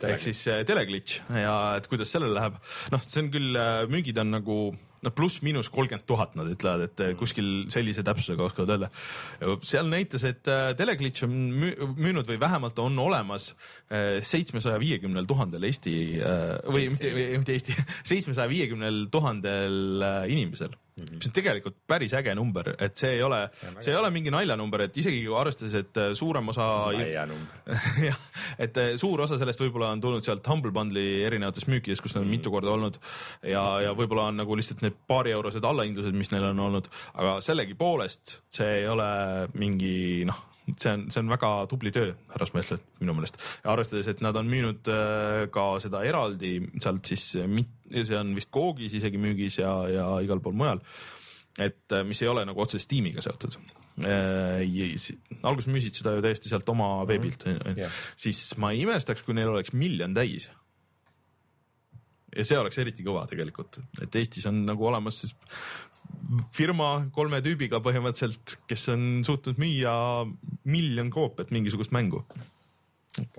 ehk siis äh, Teleglitch ja et kuidas sellel läheb. noh, see on küll, müügid on nagu noh, pluss-miinus kolmkümmend tuhat, nad ütlevad, et äh, kuskil sellise täpsusega oskavad öelda. seal näitas, et äh, Teleglitch on müü- müünud või vähemalt on olemas seitsmesaja viiekümnel tuhandel Eesti või mitte, mitte Eesti, seitsmesaja viiekümnel tuhandel äh, inimesel. see on tegelikult päris äge number, et see ei ole, see ei ole mingi naljanumber, et isegi arvestades, et äh, suurem osa laia number. jah, et eh, suur osa sellest võib-olla on tulnud sealt Humble Bundle'i erinevatest müükidest, kus nad on mitu korda olnud ja, ja võib-olla on nagu lihtsalt need paarieurosed allahindlused, mis neil on olnud, aga sellegipoolest see ei ole mingi noh, see on, see on väga tubli töö härrasmeestelt minu meelest ja arvestades, et nad on müünud äh, ka seda eraldi sealt siis, see on vist Googis isegi müügis ja, ja igal pool mujal et äh, mis ei ole nagu otseselt Steamiga seotud. alguses müüsid seda ju täiesti sealt oma veebilt Jah. yeah., siis ma ei imestaks, kui neil oleks miljon täis. ja see oleks eriti kõva tegelikult, et Eestis on nagu olemas siis firma kolme tüübiga põhimõtteliselt, kes on suutnud müüa miljon koopiat mingisugust mängu.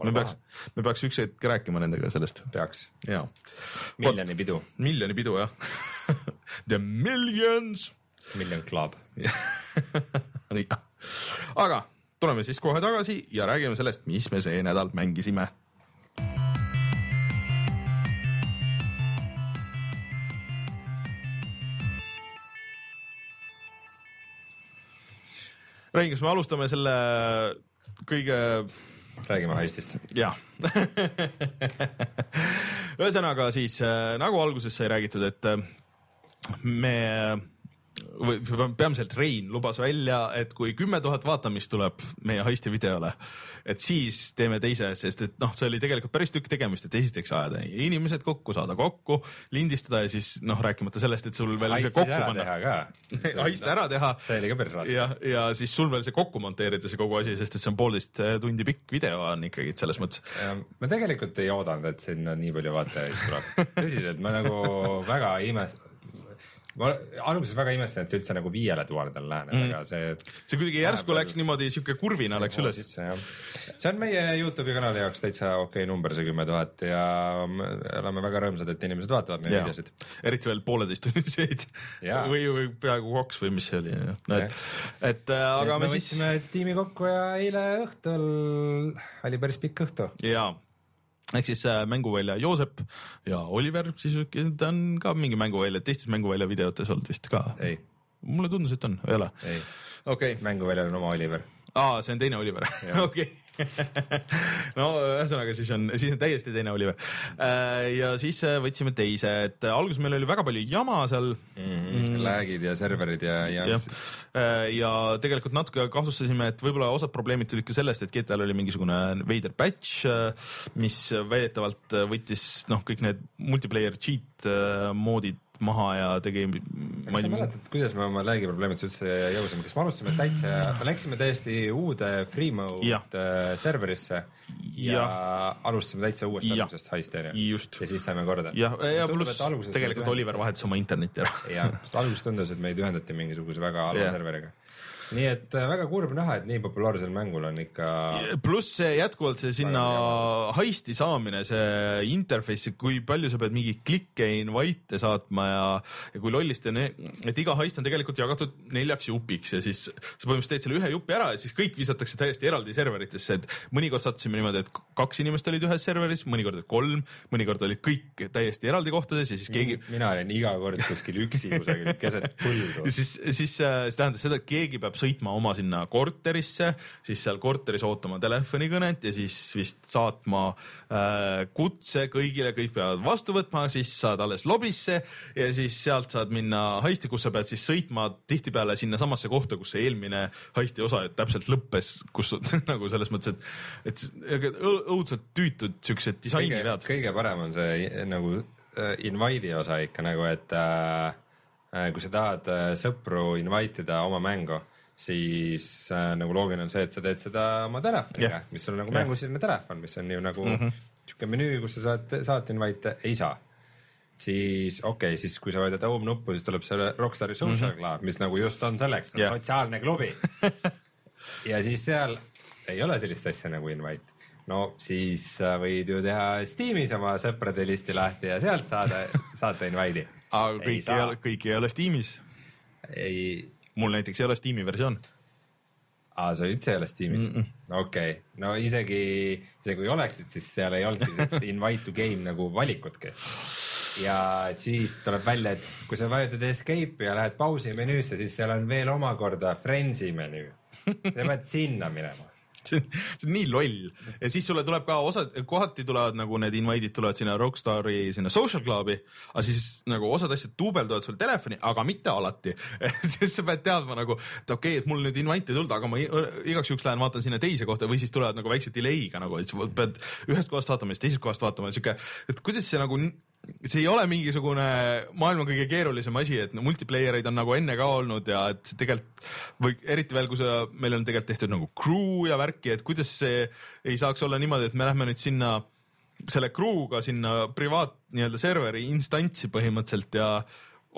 me peaks, me peaks üks hetk rääkima nendega sellest. Peaks, miljoni pidu, miljoni pidu jah. The Millions. Miljon club. aga tuleme siis kohe tagasi ja räägime sellest, mis me see nädal mängisime. Rein, kas me alustame selle kõige räägime heistist. jah. ühesõnaga siis äh, nagu alguses sai räägitud, et äh, me või peamiselt Rein lubas välja, et kui kümme tuhat vaatamist tuleb meie heisti videole, et siis teeme teise, sest et noh, see oli tegelikult päris tükk tegemist, et esiteks ajada inimesed kokku, saada kokku, lindistada ja siis noh, rääkimata sellest, et sul veel see kokku panna, heist ära teha see oli ka päris raske. ja, ja siis sul veel see kokku monteerida, see kogu asi, sest et see on poolteist äh, tundi pikk video on ikkagi selles mõttes. ma tegelikult ei oodanud, et sinna nii palju vaatajaid tuleb. tõsiselt, ma nagu väga imes-, ma alguses väga imestasin, et see üldse nagu viiele tuhandele läheneb mm., aga see. see kuidagi järsku läks niimoodi siuke kurvina läks üles. see on meie Youtube'i kanali jaoks täitsa okei okay number, see kümme tuhat ja me oleme väga rõõmsad, et inimesed vaatavad meie videosid. eriti veel pooleteisttunniseid Jaa. või, või peaaegu kaks või mis see oli, et, et äh, aga me me siis tiimi kokku ja eile õhtul oli päris pikk õhtu. ja ehk siis äh, mänguvälja Joosep ja Oliver, siis ta on ka mingi mänguvälja, teistes mänguvälja videotes olnud vist ka. ei, mulle tundus, et on, ei ole? ei, okei okay., mänguväljal on oma Oliver. aa, see on teine Oliver, okei. no ühesõnaga, siis on, siis on täiesti teine Oliver. ja siis äh, võtsime teise, et äh, alguses meil oli väga palju jama seal Mm. Lag'id ja serverid ja, ja, jah, ja tegelikult natuke kahtlustasime, et võib-olla osad probleemid tulid ka sellest, et GTA-l oli mingisugune veider patch, mis väidetavalt võttis noh, kõik need multiplayer cheat äh, moodid maha ja tegi. kas sa mäletad, kuidas me oma lag'i probleemidest üldse jõudsime, kas me alustasime täitsa, me läksime täiesti uude free mode Jah. äh, serverisse ja Jah. alustasime täitsa uuest algusest heisti onju. just, ja siis saime korda. jah, ja pluss tegelikult Oliver vahetas oma interneti ära jah, alguses tundus, et meid ühendati mingisuguse väga halva serveriga. Nii et äh, väga kurb näha, et nii populaarsel mängul on ikka. pluss see jätkuvalt see sinna heisti saamine, see interface, kui palju sa pead mingi klikke invite'e saatma ja, ja kui lollist on, et iga heist on tegelikult jagatud neljaks jupiks ja siis sa põhimõtteliselt teed selle ühe jupi ära ja siis kõik visatakse täiesti eraldi serveritesse, et mõnikord sattusime niimoodi, et kaks inimest olid ühes serveris, mõnikord kolm, mõnikord olid kõik täiesti eraldi kohtades ja siis keegi. mina olin iga kord kuskil üksi kusagil keset põldu. siis, siis see tähendas seda, et keegi peab sõitma oma sinna korterisse, siis seal korteris ootama telefonikõnet ja siis vist saatma äh, kutse kõigile, kõik peavad vastu võtma, siis saad alles lobisse ja siis sealt saad minna heisti, kus sa pead siis sõitma tihtipeale sinnasamasse kohta, kus see eelmine heisti osa täpselt lõppes, kus nagu selles mõttes, et, et õudselt tüütud siuksed disainivead. kõige parem on see nagu äh, invite'i osa ikka nagu, et äh, äh kui sa tahad äh, sõpru invite ida oma mängu siis äh, nagu loogiline on see, et sa teed seda oma telefoniga yeah., mis on nagu yeah. mängusisene telefon, mis on ju nagu mm -hmm. menüü, kus sa saad saata invite'e, ei saa. siis okei okay,, siis kui sa vajutad home nuppu, siis tuleb see Rockstari Social mm -hmm. Club, mis nagu just on selleks yeah. sotsiaalne klubi ja siis seal ei ole sellist asja nagu invite no siis sa võid ju teha Steamis oma sõprade listi lahti ja sealt saada, saata invite'i. aga kõik ei, ei ole, kõik ei ole Steamis. ei mul näiteks ei ole Steam'i versioon. aa, sa üldse ei ole Steamis mm -mm.? okei okay., no isegi, isegi kui oleksid, siis seal ei olnudki sellist invite to game nagu valikutki. ja siis tuleb välja, et kui sa vajutad escape'i ja lähed pausi menüüsse, siis seal on veel omakorda friends'i menüü. sa pead sinna minema see on, nii loll. Ja siis sulle tuleb ka osad, kohati tulevad nagu need invite'id tulevad sinna Rockstari sinna social club'i, aga siis nagu osad asjad duubelduvad sul telefoni, aga mitte alati. Siis sa pead teadma nagu, et okei okay,, et mul nüüd invite ei tulnud, aga ma igaks juhuks lähen vaatan sinna teise kohta või siis tulevad nagu väikse delay'ga nagu, et sa pead ühest kohast vaatama, siis teisest kohast vaatama, sihuke, et kuidas see nagu see ei ole mingisugune maailma kõige keerulisem asi, et no multiplayer eid on nagu enne ka olnud ja et tegelikult või eriti veel, kui sa, meil on tegelikult tehtud nagu crew ja värki, et kuidas see ei saaks olla niimoodi, et me lähme nüüd sinna selle crew'ga sinna privaat nii-öelda serveri instantsi põhimõtteliselt ja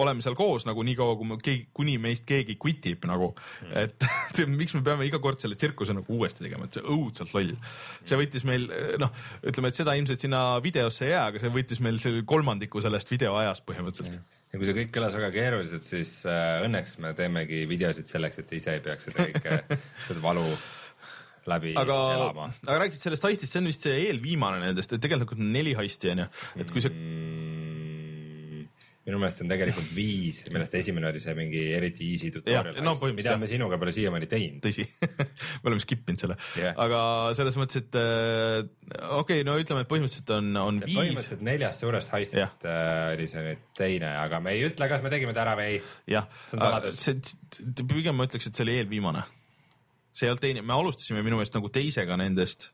oleme seal koos nagu niikaua, kui me keegi, kuni meist keegi quit ib nagu mm., et miks me peame iga kord selle tsirkuse nagu uuesti tegema, et see õudselt loll. see võttis meil noh, ütleme, et seda ilmselt sinna videosse ei jää, aga see võttis meil selle kolmandiku sellest videoajast põhimõtteliselt mm ja kui see kõik kõlas väga keeruliselt, siis äh, õnneks me teemegi videosid selleks, et ise ei peaks seda kõike, seda valu läbi aga, elama. aga rääkisid sellest heistist, see on vist see eelviimane nendest, et tegelikult on neli heisti onju, et kui see mm minu meelest on tegelikult viis, millest esimene oli see mingi eriti easy tutorial, no, mida me sinuga pole siiamaani teinud. tõsi me oleme skip inud selle yeah., aga selles mõttes, et äh, okei okay,, no ütleme, et põhimõtteliselt on, on ja viis. põhimõtteliselt neljast suurest heistist äh, oli see nüüd teine, aga me ei ütle, kas me tegime ta ära või ei. jah, pigem ma ütleks, et see oli eelviimane. see ei olnud teine, me alustasime minu meelest nagu teisega nendest.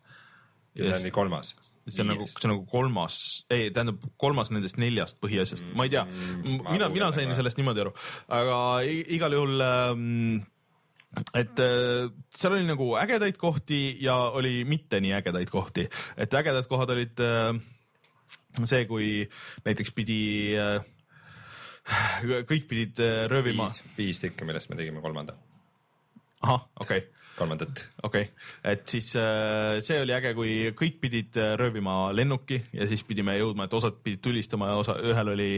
ja see oli kolmas see on nagu, see on nagu kolmas, ei tähendab kolmas nendest neljast põhiasjast. Mm,, ma ei tea. Mm,, mina, mina sain sellest niimoodi aru, aga igal juhul ähm, et äh, seal oli nagu ägedaid kohti ja oli mitte nii ägedaid kohti, et ägedad kohad olid äh, see, kui näiteks pidi äh, kõik pidid röövima. viis tükki, millest me tegime kolmanda. ahah, okei. okay kolmandat. okei okay., et siis äh, see oli äge, kui kõik pidid äh, röövima lennuki ja siis pidime jõudma, et osad pidid tulistama ja osa, ühel oli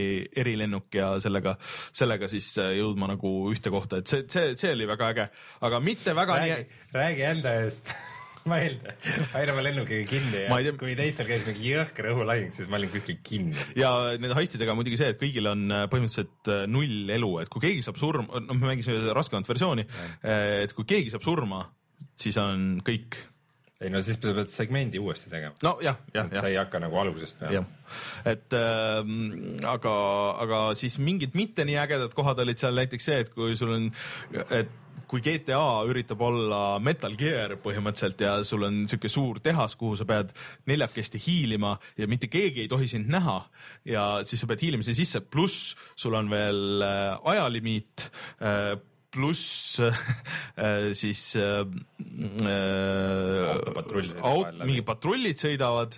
erilennuk ja sellega, sellega siis äh, jõudma nagu ühte kohta, et see, see, see oli väga äge, aga mitte väga räägi, nii. räägi enda eest ma eeldan, ma jäin oma lennukiga kinni ja tea... kui teistel käis mingi jõhker õhulahing, siis ma olin kuskil kinni. ja nende heistidega on muidugi see, et kõigil on äh, põhimõtteliselt äh, null elu, et kui keegi saab surma, noh, me mängisime raskemat versiooni, äh, et kui keegi saab surma, siis on kõik ei no siis sa pead segmendi uuesti tegema. nojah, jah, jah. sa ei hakka nagu algusest peale. et äh, aga, aga siis mingid mitte nii ägedad kohad olid seal näiteks see, et kui sul on, et kui GTA üritab olla Metal Gear põhimõtteliselt ja sul on sihuke suur tehas, kuhu sa pead neljakesti hiilima ja mitte keegi ei tohi sind näha ja siis sa pead hiilima sinna sisse, pluss sul on veel äh, ajalimiit äh, pluss äh, siis äh, Autopatrullid äh, sõidavad aut- mingi patrullid sõidavad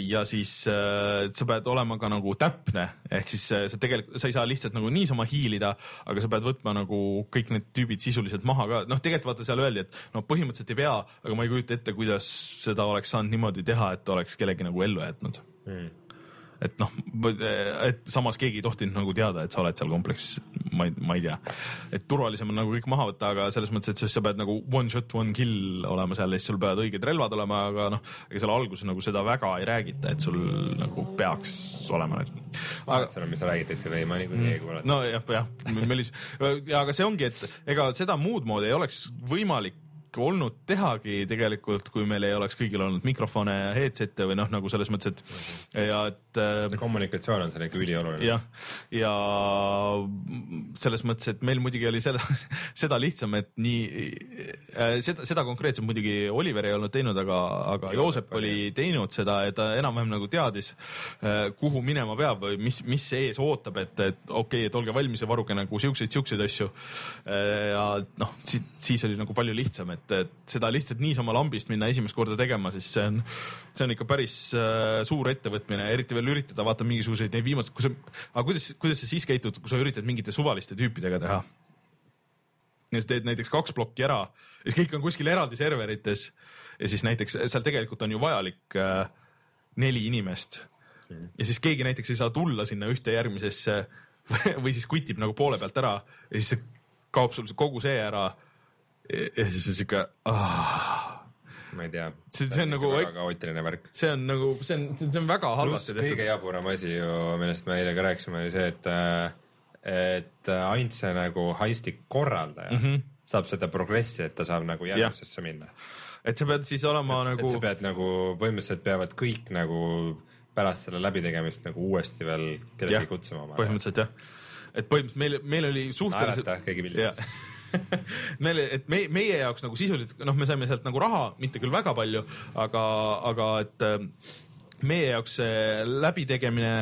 ja siis sa pead olema ka nagu täpne, ehk siis sa tegelikult, sa ei saa lihtsalt nagu niisama hiilida, aga sa pead võtma nagu kõik need tüübid sisuliselt maha ka, noh, tegelikult vaata seal öeldi, et no põhimõtteliselt ei pea, aga ma ei kujuta ette, kuidas seda oleks saanud niimoodi teha, et oleks kellegi nagu ellu jätnud. Mm. Et noh, et samas keegi ei tohtinud nagu teada, et sa oled seal kompleksis, ma ei, ma ei tea. et turvalisem on nagu kõik maha võtta, aga selles mõttes, et siis sa pead nagu one shot, one kill olema seal ja siis sul peavad õiged relvad olema, aga noh, ega seal alguses nagu seda väga ei räägita, et sul nagu peaks olema need. aga seal on, mis räägitakse või ma niikuinii ei kuule. nojah, jah, meil oli, ja aga see ongi, et ega seda muud moodi ei oleks võimalik olnud tehagi tegelikult, kui meil ei oleks kõigil olnud mikrofone ja headset'e või noh, nagu selles mõttes, et ja et äh, kommunikatsioon on seal ikka ülioluline. jah, ja selles mõttes, et meil muidugi oli seda, seda lihtsam, et nii äh, seda, seda konkreetselt muidugi Oliver ei olnud teinud, aga, aga Joosep oli teinud seda ja ta enam-vähem nagu teadis, kuhu minema peab või mis, mis ees ootab, et, et okei okay,, et olge valmis ja varuge nagu siukseid, siukseid asju. ja noh, siis oli nagu palju lihtsam, et, et seda lihtsalt niisama lambist minna esimest korda tegema, siis see on, see on ikka päris äh, suur ettevõtmine, eriti veel üritada vaata mingisuguseid neid viimaseid, kui sa, aga kuidas, kuidas sa siis käitud, kui sa üritad mingite suvaliste tüüpidega teha? ja sa teed näiteks kaks plokki ära ja siis kõik on kuskil eraldi serverites ja siis näiteks seal tegelikult on ju vajalik äh, neli inimest ja siis keegi näiteks ei saa tulla sinna ühte järgmisesse või siis kutib nagu poole pealt ära ja siis kaob sul kogu see ära. Ja siis on siuke ah, ma ei tea. See- see on nagu- väga kaootiline värk. see on nagu, see on, see on väga halvasti kõige tehtud. jaburam asi ju, millest me eile ka rääkisime, oli see, et, et ainult see nagu heisti korraldaja mm -hmm. saab seda progressi, et ta saab nagu järgmisesse minna. et sa peed siis olema et nagu sa pead nagu põhimõtteliselt peavad kõik nagu pärast selle läbitegemist nagu uuesti veel kedagi kutsuma. põhimõtteliselt jah, et põhimõtteliselt meil, meil oli suhteliselt naerata keegi Jaa. et me, meie jaoks nagu sisuliselt noh, me saime sealt nagu raha, mitte küll väga palju, aga, aga et äh, meie jaoks see läbitegemine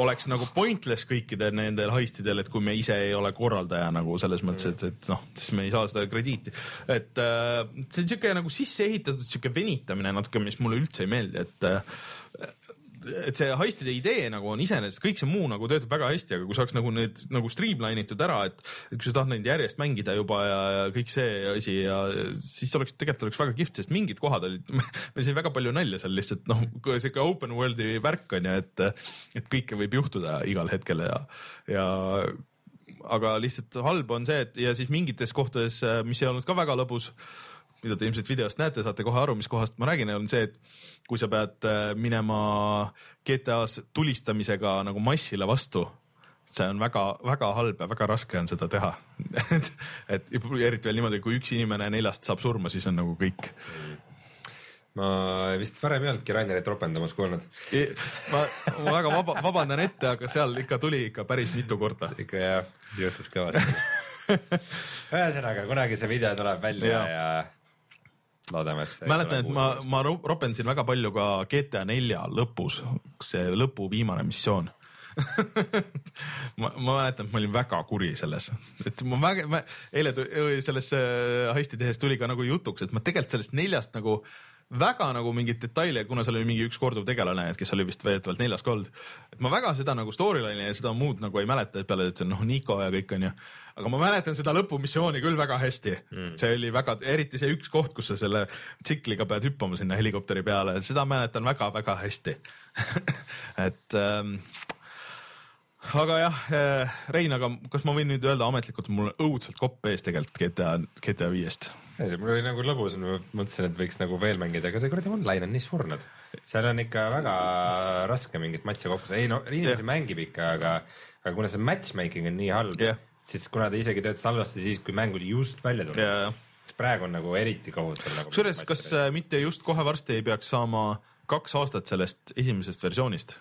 oleks nagu pointless kõikidel nendel heistidel, et kui me ise ei ole korraldaja nagu selles mõttes, et, et noh, siis me ei saa seda krediiti. et äh, see on siuke nagu sisse ehitatud siuke venitamine natuke, mis mulle üldse ei meeldi, et äh, et see heistide idee nagu on iseenesest, kõik see muu nagu töötab väga hästi, aga kui saaks nagu need nagu streamline itud ära, et, kui sa tahad neid järjest mängida juba ja, ja kõik see asi ja siis oleks, tegelikult oleks väga kihvt, sest mingid kohad olid, meil sai väga palju nalja seal lihtsalt noh, sihuke open world'i värk on ju, et, et kõike võib juhtuda igal hetkel ja, ja aga lihtsalt halb on see, et ja siis mingites kohtades, mis ei olnud ka väga lõbus mida te ilmselt videost näete, saate kohe aru, mis kohast ma räägin, on see, et kui sa pead äh, minema GTA-s tulistamisega nagu massile vastu, see on väga-väga halb ja väga raske on seda teha et, et eriti veel niimoodi, kui üks inimene neljast saab surma, siis on nagu kõik. ma vist varem ei olnudki Rainerit ropendamas kuulnud. ma, ma väga vaba, vabandan ette, aga seal ikka tuli ikka päris mitu korda. ikka jah, juhtus kõvasti ühesõnaga, kunagi see video tuleb välja ja, ja loodame, et mäletan, et ma, ma ro- ropendasin väga palju ka GTA nelja lõpus, see lõpu viimane missioon. Ma, ma mäletan, et ma olin väga kuri selles, et ma väga, ma eile tu- sellesse heisti tehes tuli ka nagu jutuks, et ma tegelikult sellest neljast nagu väga nagu mingeid detaile, kuna seal oli mingi üks korduv tegelane, kes oli vist väidetavalt neljas olnud. et ma väga seda nagu storyline'i ja seda muud nagu ei mäleta, et peale, et see on noh, Nico ja kõik onju. aga ma mäletan seda lõpumissiooni küll väga hästi mm.. see oli väga, eriti see üks koht, kus sa selle tsikliga pead hüppama sinna helikopteri peale, seda mäletan väga-väga hästi et ähm, aga jah, Rein, aga kas ma võin nüüd öelda ametlikult, et mul on õudselt kopp ees tegelikult GTA, GTA viiest? mul oli nagu lõbus, ma mõtlesin, et võiks nagu veel mängida, aga see kuradi online on nii surnud. seal on ikka väga raske mingit matši kokku saada, ei no inimesi Jah. mängib ikka, aga, aga kuna see matchmaking on nii halb Jah. siis kuna ta isegi töötas halvasti siis, kui mäng oli just välja tulnud ja, siis praegu on nagu eriti kohutav nagu. kusjuures, kas äh, mitte just kohe varsti ei peaks saama kaks aastat sellest esimesest versioonist?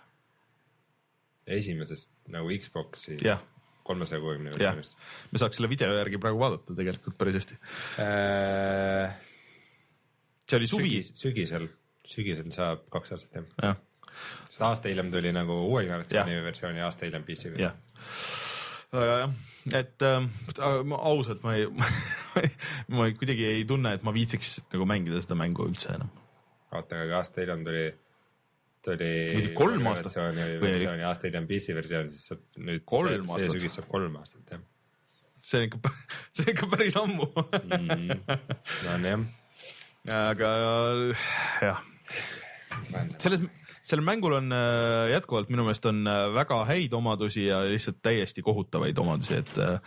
Esimesest nagu Xbox'i jah, kolmesaja kuuekümne versioonist me saaks selle video järgi praegu vaadata tegelikult päris hästi. äh,. see oli suvi. sügis, sügisel, sügisel saab kaks aastat jah. jah, sest aasta hiljem tuli nagu uue generatsiooni versioon ja aasta hiljem PC jah. jah, et äh, ma ausalt ma ei, ma ei, kuidagi ei tunne, et ma viitsiks nagu mängida seda mängu üldse enam. oota, aga aasta hiljem tuli, tuli. Kolm aastat. versiooni, aasta hiljem PC versioon, siis saab nüüd Kolm see, see sügis saab kolm aastat jah see on ikka, see on ikka päris ammu. mm.. on jah. aga jah, selles, sellel mängul on äh, jätkuvalt minu meelest on äh, väga häid omadusi ja lihtsalt täiesti kohutavaid omadusi, et äh,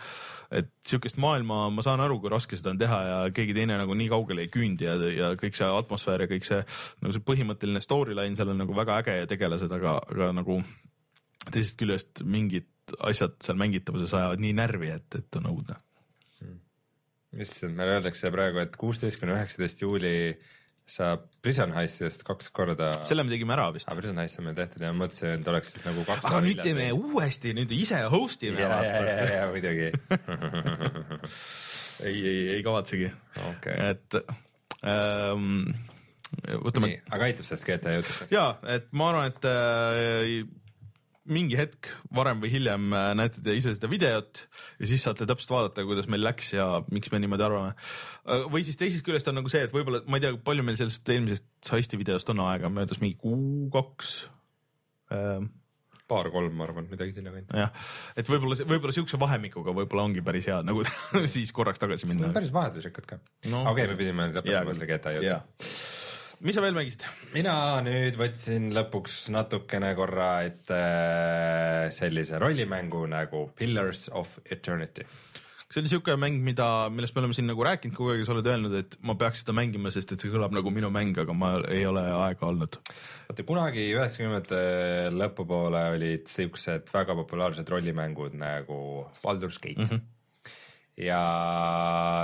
et sihukest maailma ma saan aru, kui raske seda on teha ja keegi teine nagu nii kaugele ei küündi ja, ja kõik see atmosfäär ja kõik see nagu see põhimõtteline storyline seal on nagu väga äge ja tegelased, aga, aga nagu teisest küljest mingid asjad seal mängitavuses ajavad nii närvi, et, et on õudne. issand, meile öeldakse praegu, et kuusteist kuni üheksateist juuli saab Prison Heistidest kaks korda. selle me tegime ära vist aga. Prison Heist on meil tehtud ja ma mõtlesin, et oleks siis nagu kaks. aga nüüd teeme uuesti, nüüd ise host ime. ja, ja, ja, ja muidugi. ei, ei, ei kavatsegi, okei, et ähm, võtame aga aitab sellest GTA jutust? ja et ma arvan, et äh, mingi hetk varem või hiljem äh, näete te ise seda videot ja siis saate täpselt vaadata, kuidas meil läks ja miks me niimoodi arvame. või siis teisest küljest on nagu see, et võib-olla ma ei tea, palju meil sellest eelmisest heisti videost on aega, möödas mingi kuu-kaks ähm, paar-kolm, ma arvan, midagi sinna kanti. jah, et võib-olla, võib-olla siukse vahemikuga võib-olla ongi päris hea nagu siis korraks tagasi see minna on. päris vaheldusrikkad ka. No, okei, me pidime Jaa, lõpetama selle GTA jutu jaa.. Mis sa veel mängisid? mina nüüd võtsin lõpuks natukene korra ette sellise rollimängu nagu Pillars of Eternity. see on siuke mäng, mida, millest me oleme siin nagu rääkinud kogu aeg ja sa oled öelnud, et ma peaks seda mängima, sest et see kõlab nagu minu mäng, aga ma ei ole aega olnud. vaata kunagi üheksakümnendate lõpupoole olid siuksed väga populaarsed rollimängud nagu Baldur's Gate mm. -hmm. ja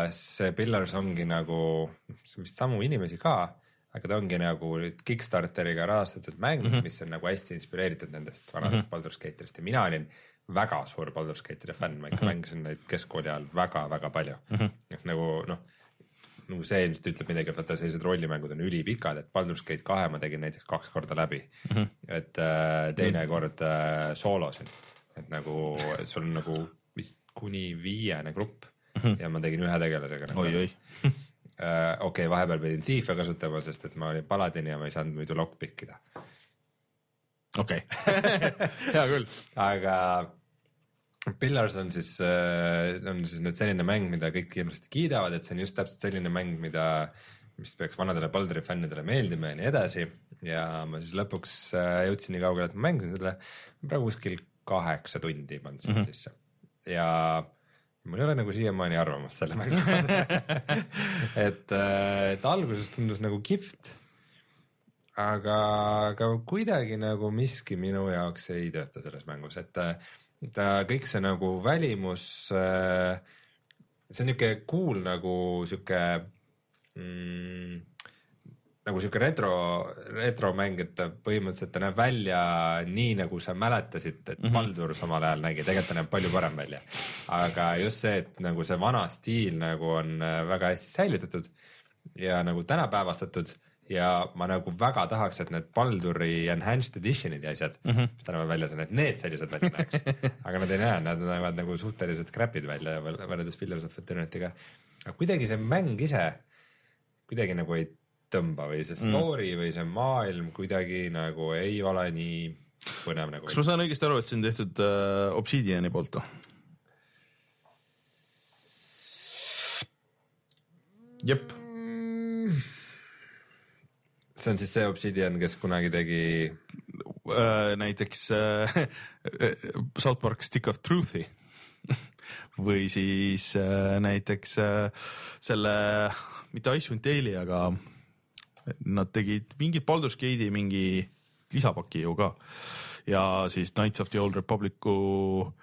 see Pillars ongi nagu vist samu inimesi ka, aga ta ongi nagu nüüd Kickstarteriga rahastatud mäng mm, -hmm. mis on nagu hästi inspireeritud nendest vanadest mm -hmm. Baldur's Gate'idest ja mina olin väga suur Baldur's Gate'ide fänn, ma ikka mm -hmm. mängisin neid keskkooli ajal väga-väga palju mm. -hmm. et nagu noh, nagu see ilmselt ütleb midagi, et vaata sellised rollimängud on ülipikad, et Baldur's Gate kahe ma tegin näiteks kaks korda läbi mm. -hmm. et äh, teine mm -hmm. kord äh, soolosin, et nagu sul on nagu vist kuni viiene grupp mm -hmm. ja ma tegin ühe tegelasega nagu.. oi-oi, äh, okei okay,, vahepeal pidin thief'e kasutama, sest et ma olin paladin ja ma ei saanud muidu lockpick ida, okei, hea küll. aga Pillars on siis äh,, on siis nüüd selline mäng, mida kõik hirmsasti kiidavad, et see on just täpselt selline mäng, mida, mis peaks vanadele Balduri fännidele meeldima ja nii edasi. ja ma siis lõpuks äh, jõudsin nii kaugele, et ma mängisin selle praegu kuskil kaheksa tundi sinna mm -hmm. sisse ja mul ei ole nagu siiamaani arvamust selle mängu et, et alguses tundus nagu kihvt. aga, aga kuidagi nagu miski minu jaoks ei tööta selles mängus, et äh, ta kõik see nagu välimus, see on niuke cool nagu sihuke mm, nagu sihuke retro, retromäng, et ta põhimõtteliselt ta näeb välja nii, nagu sa mäletasid, et mm -hmm. Baldur samal ajal nägi, tegelikult ta näeb palju parem välja. aga just see, et nagu see vana stiil nagu on äh, väga hästi säilitatud ja nagu tänapäevastatud ja ma nagu väga tahaks, et need Balduri enhanced edition'id ja asjad mm, -hmm. mis tänapäeval väljas on, et need sellised välja näeks. aga nad ei näe, nad näevad nagu suhteliselt crap'id välja võrreldes Pillars of Eternity'ga. aga kuidagi see mäng ise kuidagi nagu ei tõmba või see story mm. või see maailm kuidagi nagu ei ole nii põnev nagu. kas ma saan õigesti aru, et see on tehtud äh, Obsidiani poolt või? jep, see on siis see Obsidian, kes kunagi tegi äh, näiteks äh, South Park Stick of Truth'i või siis äh, näiteks äh, selle, mitte Icewind Dale'i, aga nad tegid mingit Baldur's Gate'i mingi lisapaki ju ka ja siis Knights of the Old Republic'u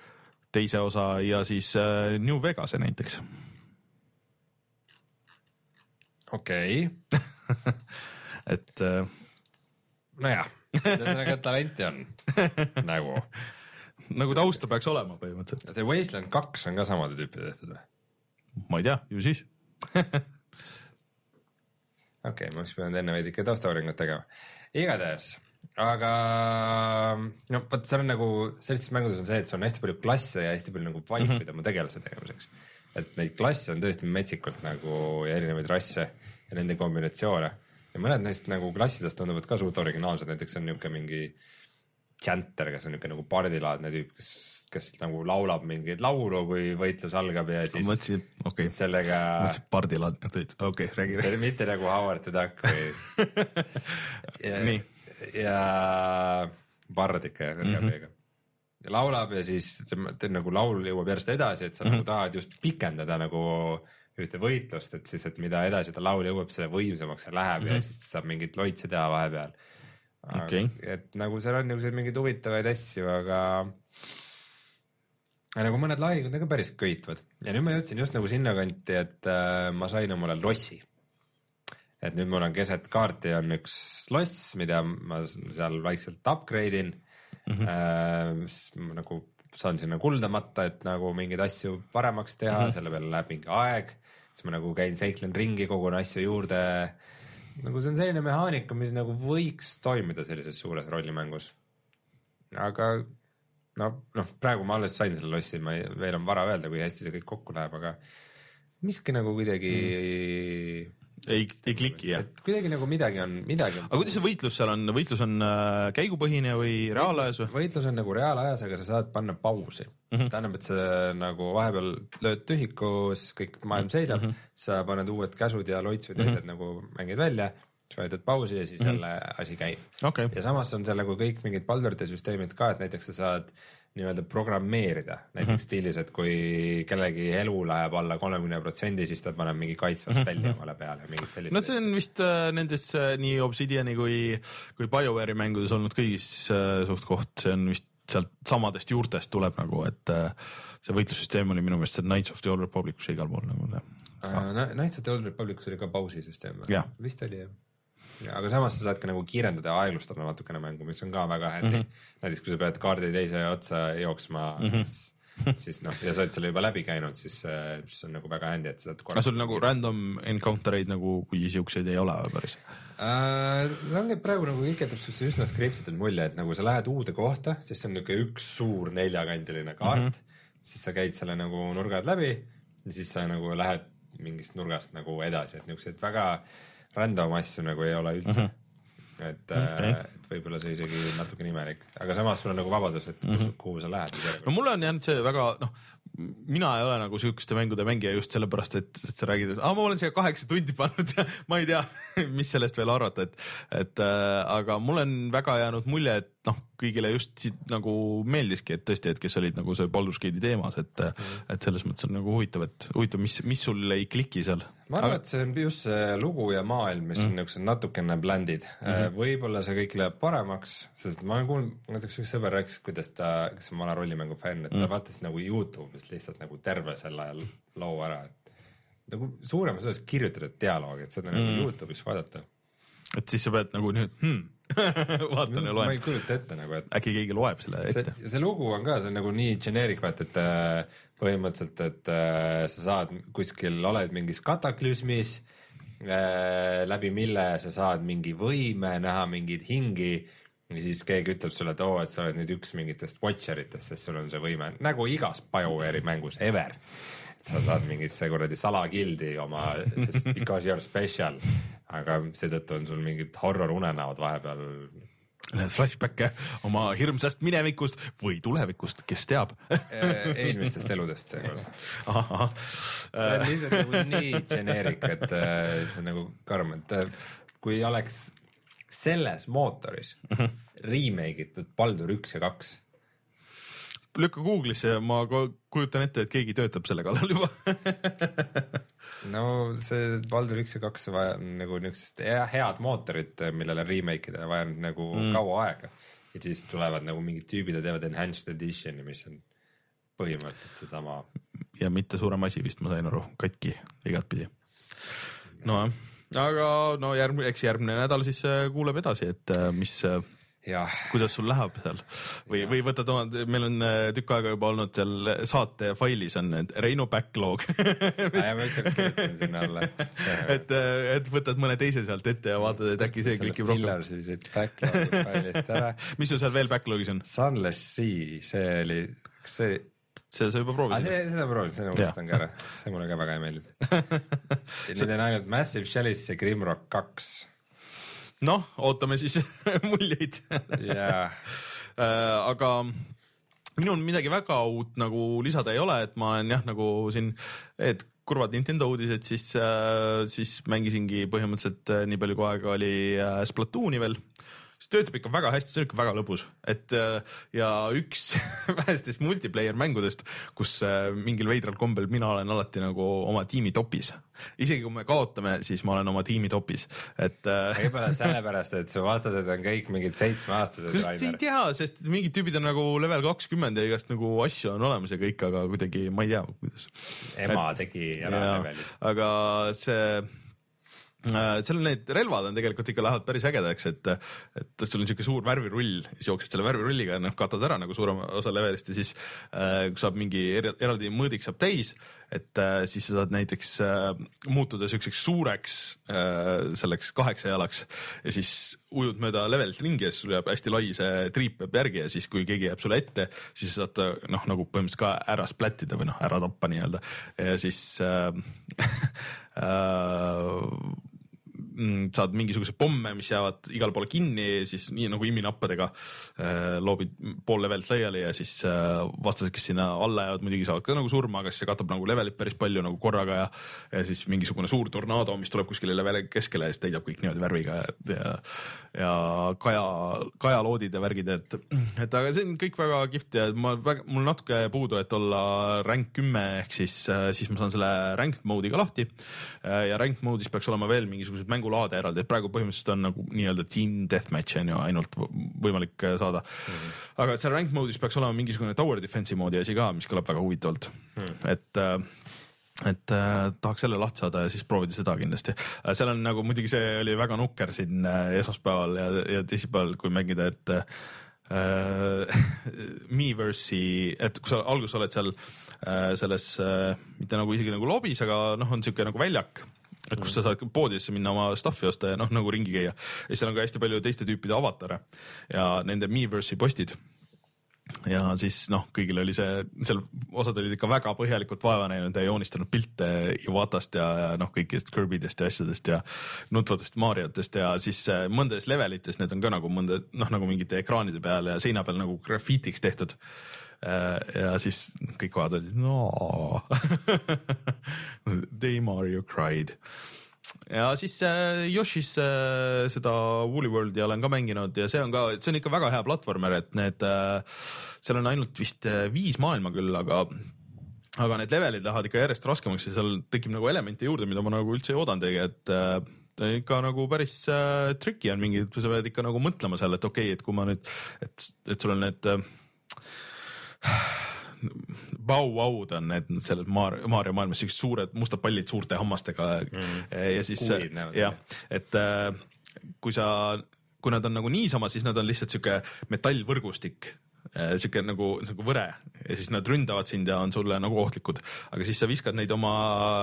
teise osa ja siis äh, New Vegase näiteks. okei okay. et äh, nojah, ühesõnaga talenti on nagu. nagu tausta peaks olema põhimõtteliselt, The Wasteland kaks on ka samade tüüpide tehtud või? ma ei tea, ju siis. okei okay,, ma oleks pidanud enne veidike taustauuringut tegema. igatahes aga no vot, seal on nagu sellistes mängudes on see, et sul on hästi palju klasse ja hästi palju nagu valikuid mm -hmm. oma tegelase tegemiseks. et neid klasse on tõesti metsikult nagu ja erinevaid rasse ja nende kombinatsioone ja mõned neist nagu klassidest tunduvad ka suht originaalsed, näiteks on niisugune mingi Chanter, kes on niisugune nagu pardilaadne tüüp, kes, kes nagu laulab mingeid laulu, kui võitlus algab ja siis mõtlesin, okei okay., sellega. mõtlesin pardilaadne tüüp, okei okay,, räägi, räägi. mitte nagu Howard the Duck või nii ja bard ikka ja kõrge Mhm. B-ga ja laulab ja siis ta nagu laul jõuab järjest edasi, et sa mm Mhm. -hmm. nagu tahad just pikendada nagu ühte võitlust, et siis, et mida edasi ta laul jõuab, selle võimsamaks see läheb mm -hmm. ja siis ta saab mingeid loitse teha vahepeal. Mhm. Okei. et nagu seal on niisuguseid mingeid huvitavaid asju, aga aga nagu mõned lahingud on ka päris köitvad ja nüüd ma jõudsin just nagu sinnakanti, et äh, ma sain omale lossi et nüüd mul on keset kaarti on üks loss, mida ma seal vaikselt upgrade in mm. -hmm. siis ma nagu saan sinna kulda matta, et nagu mingeid asju paremaks teha mm, -hmm. selle peale läheb mingi aeg. siis ma nagu käin, seiklen ringi, kogun asju juurde. nagu see on selline mehaanika, mis nagu võiks toimida sellises suures rollimängus. aga no, noh, praegu ma alles sain selle lossi, ma ei, veel on vara öelda, kui hästi see kõik kokku läheb, aga miski nagu kuidagi mm ei, ei kliki jah. kuidagi nagu midagi on, midagi on. aga kuidas see võitlus seal on, võitlus on äh, käigupõhine või reaalajas või? võitlus on nagu reaalajas, aga sa saad panna pausi mm. -hmm. tähendab, et sa nagu vahepeal lööd tühikus, kõik maailm seisab mm, -hmm. sa paned uued käsud ja loitsud ja asjad mm -hmm. nagu mängid välja, siis vajutad pausi ja siis mm -hmm. jälle asi käib okay.. ja samas on seal nagu kõik mingid Baldurite süsteemid ka, et näiteks sa saad nii-öelda programmeerida näiteks mm -hmm. stiilis, et kui kellegi elu läheb alla kolmekümne protsendi, siis ta paneb mingi kaitsva spelli mm -hmm. omale peale, mingid sellised. no see on vist äh, nendes äh, nii Obsidiani kui, kui BioWare'i mängudes olnud kõigis äh, suht koht, see on vist sealt samadest juurtest tuleb nagu, et äh, see võitlussüsteem oli minu meelest see Knights of the Old Republicus igal pool nagu see uh,. Knights of the Old Republicus oli ka pausisüsteem või? vist oli jah ja aga samas sa saad ka nagu kiirendada ja aeglustada natukene mängu, mis on ka väga handy mm. -hmm. näiteks kui sa pead kaardi teise otsa jooksma mm, -hmm. siis, noh, ja sa oled selle juba läbi käinud, siis, siis on nagu väga handy, et sa saad. aga sul nagu random encounter eid nagu, kui siukseid ei ole päris äh,? see ongi praegu nagu kõik jätab siukse üsna skriptitud mulje, et nagu sa lähed uude kohta, siis see on niuke üks suur neljakandiline kaart mm, -hmm. siis sa käid selle nagu nurgad läbi ja siis sa nagu lähed mingist nurgast nagu edasi, et niukseid väga random asju nagu ei ole üldse mm. -hmm et okay., et võib-olla see isegi natuke imelik, aga samas sul on nagu vabadus, et mm -hmm. kuhu sa lähed. no mulle on jäänud see väga noh, mina ei ole nagu siukeste mängude mängija just sellepärast, et, et sa räägid, et ah, ma olen siia kaheksa tundi pannud ja ma ei tea, mis sellest veel arvata, et, et äh, aga mul on väga jäänud mulje, et noh, kõigile just siit nagu meeldiski, et tõesti, et kes olid nagu see Baldur's Gate'i teemas, et mm, -hmm. et selles mõttes on nagu huvitav, et huvitav, mis, mis sul ei kliki seal. Ma arvan aga..., et see on just see lugu ja maailm, mis mm on niisugused natukene bländid mm. -hmm. võib-olla see kõik läheb paremaks, sest ma olen kuulnud, näiteks üks sõber rääkis, kuidas ta, kes on vana rollimängu fänn, et ta mm -hmm. vaatas nagu Youtube'is lihtsalt nagu terve selle loo ära, et nagu suuremas osas kirjutatud dialoogi, et seda mm -hmm. nagu Youtube'is vaadata. et siis sa pead nagu nüüd hmm, vaatan ja loen. ma ei kujuta ette nagu, et äkki keegi loeb selle ette. see lugu on ka, see on nagu nii generic vaata, et äh, põhimõtteliselt, et äh, sa saad kuskil, oled mingis kataklüsmis äh, läbi mille sa saad mingi võime näha mingeid hingi ja siis keegi ütleb sulle, et oo, et sa oled nüüd üks mingitest watcher itest, sest sul on see võime nagu igas BioWare'i mängus ever. Sa saad mingisse kuradi salakildi oma, sest because you are special, aga seetõttu on sul mingid horror unenäod vahepeal Need flashback'e oma hirmsast minevikust või tulevikust, kes teab eelmistest eludest seekord. see on lihtsalt nagu nii generic, et see on nagu karm, et kui oleks selles mootoris -hmm. remake itud Baldur üks ja kaks. Lükka Google'isse ja ma kujutan ette, et keegi töötab selle kallal juba no see Baldur üks ja kaks vajab nagu niisugust head mootorit, millele remake ida vaja nagu mm. kaua aega. ja siis tulevad nagu mingid tüübid ja teevad enhanced edition'i, mis on põhimõtteliselt seesama. ja mitte suurem asi vist, ma sain aru, katki igatpidi. nojah aga no järgmine, eks järgmine nädal siis kuuleb edasi, et mis jah, kuidas sul läheb seal või, või võtad oma, meil on äh, tükk aega juba olnud seal saate failis on need Reinu backlog sinna alla. et, et võtad mõne teise sealt ette ja vaatad, et äkki see klikib rohkem. Mis sul seal veel backlog'is on? Sunless Sea, see oli, kas see, see sa juba proovisid? see, seda proovisin, selle unustan ka ära, see mulle ka väga ei meeldinud. Need on ainult Massive Shellis ja Grimrock kaks noh, ootame siis muljeid ja Äh, aga minul midagi väga uut nagu lisada ei ole, et ma olen jah, nagu siin, et kurvad Nintendo uudised, siis, siis mängisingi põhimõtteliselt äh, nii palju, kui aega oli äh, Splatooni veel. See töötab ikka väga hästi, see on ikka väga lõbus, et äh, ja üks vähestest multiplayer mängudest, kus äh, mingil veidral kombel mina olen alati nagu oma tiimi topis. isegi kui me kaotame, siis ma olen oma tiimi topis, et äh, võib-olla sellepärast, et su vastased on kõik mingid seitsmeaastased, kas ei tea, sest mingid tüübid on nagu level kakskümmend ja igast nagu asju on olemas ja kõik, aga kuidagi ma ei tea, kuidas. ema tegi ära leveli. aga see äh, seal on need relvad on tegelikult ikka lähevad päris ägedaks, et, et sul on siuke suur värvirull, siis jooksed selle värvirulliga noh, katad ära nagu suurema osa levelist ja siis äh, saab mingi er eraldi mõõdik saab täis, et äh, siis sa saad näiteks äh, muutuda siukseks suureks äh, selleks kaheksa jalaks ja siis ujud mööda levelit ringi ja siis sul jääb hästi lai see triip jääb järgi ja siis, kui keegi jääb sulle ette, siis sa saad ta, noh, nagu põhimõtteliselt ka ära splattida või noh, ära tappa nii-öelda. Ja siis äh, äh, saad mingisuguseid pomme, mis jäävad igale poole kinni, siis nii nagu imminappadega äh, loobid pool levelit laiali ja siis äh, vastased, kes sinna alla jäävad, muidugi saavad ka nagu surma, aga siis see katab nagu levelit päris palju nagu korraga ja ja siis mingisugune suur tornaado, mis tuleb kuskile leveli keskele ja siis täidab kõik niimoodi värviga ja, ja ja kaja, kajaloodid ja värgid, et et aga see on kõik väga kihvt ja ma väga, mul natuke puudu, et olla rank kümme ehk siis, siis ma saan selle ranked mode'i ka lahti ja ranked mode'is peaks olema veel mingisugused mängulaade eraldi, et praegu põhimõtteliselt on nagu nii-öelda team deathmatch on ju ainult võimalik äh, saada mm. -hmm. aga seal ranked mode'is peaks olema mingisugune tower defense'i moodi asi ka, mis kõlab väga huvitavalt mm, -hmm. et äh, et äh, tahaks selle lahti saada ja siis proovida seda kindlasti äh,. seal on nagu muidugi see oli väga nukker siin äh, esmaspäeval ja, ja teisipäeval, kui mängida, et äh, Miiverse'i, et kui sa alguses oled seal äh, selles äh, mitte nagu isegi nagu lobis, aga noh, on siuke nagu väljak et kus sa saad poodidesse minna oma stuff'i osta ja noh, nagu ringi käia ja seal on ka hästi palju teiste tüüpide avatare ja nende Miiverse'i postid ja siis noh, kõigil oli see, seal osad olid ikka väga põhjalikult vaeva näinud ja joonistanud pilte Iwatast ja, ja noh, kõikidest Kirbydest ja asjadest ja nutvatest Mariotest ja siis äh, mõndades levelites need on ka nagu mõnda noh, nagu mingite ekraanide peal ja seina peal nagu grafiitiks tehtud. Ja siis kõik vaatavad, no. They Mario cried. Ja siis äh, Yoshi's äh, seda Woolly Worldi olen ka mänginud ja see on ka, see on ikka väga hea platvormer, et need äh,, seal on ainult vist äh, viis maailma küll, aga aga need levelid lähevad ikka järjest raskemaks ja seal tekib nagu elemente juurde, mida ma nagu üldse ei oodanudki, et äh, ta ikka nagu päris äh, tricky on mingi, sa pead ikka nagu mõtlema seal, et okei okay,, et kui ma nüüd, et, et sul on need äh, Bau-Waud on need selles Maarja, Maarja maailmas siuksed suured mustad pallid suurte hammastega mm. ja siis jah, et äh, kui sa, kui nad on nagu niisama, siis nad on lihtsalt sihuke metallvõrgustik sihuke nagu, nagu võre ja siis nad ründavad sind ja on sulle nagu ohtlikud, aga siis sa viskad neid oma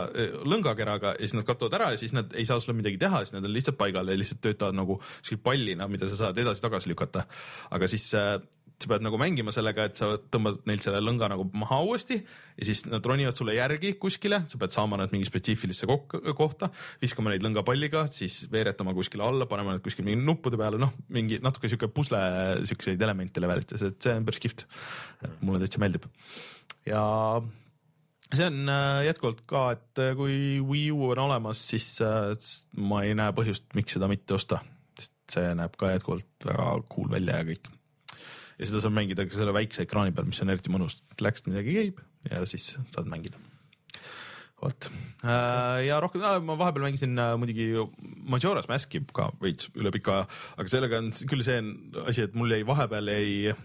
äh, lõngakeraga ja siis nad kaduvad ära ja siis nad ei saa sulle midagi teha, siis nad on lihtsalt paigal ja lihtsalt töötavad nagu sihuke pallina, mida sa saad edasi-tagasi lükata. aga siis äh, sa pead nagu mängima sellega, et sa tõmbad neilt selle lõnga nagu maha uuesti ja siis nad ronivad sulle järgi kuskile, sa pead saama nad mingi spetsiifilisse kohta, viskama neid lõngapalliga, siis veeretama kuskile alla, panema nad kuskil mingi nuppude peale, noh, mingi natuke sihuke pusle siukseid elemente levelites, et see on päris kihvt. mulle täitsa meeldib ja see on äh, jätkuvalt ka, et äh, kui Wii U on olemas, siis äh, ma ei näe põhjust, miks seda mitte osta, sest see näeb ka jätkuvalt väga cool välja ja kõik. Ja seda saab mängida ka selle väikse ekraani peal, mis on eriti mõnus, läks midagi käib ja siis saad mängida. vot ja rohkem, ma vahepeal mängisin äh, muidugi Majora's Maski ka veits üle pika aja, aga sellega on küll see asi, et mul jäi vahepeal jäi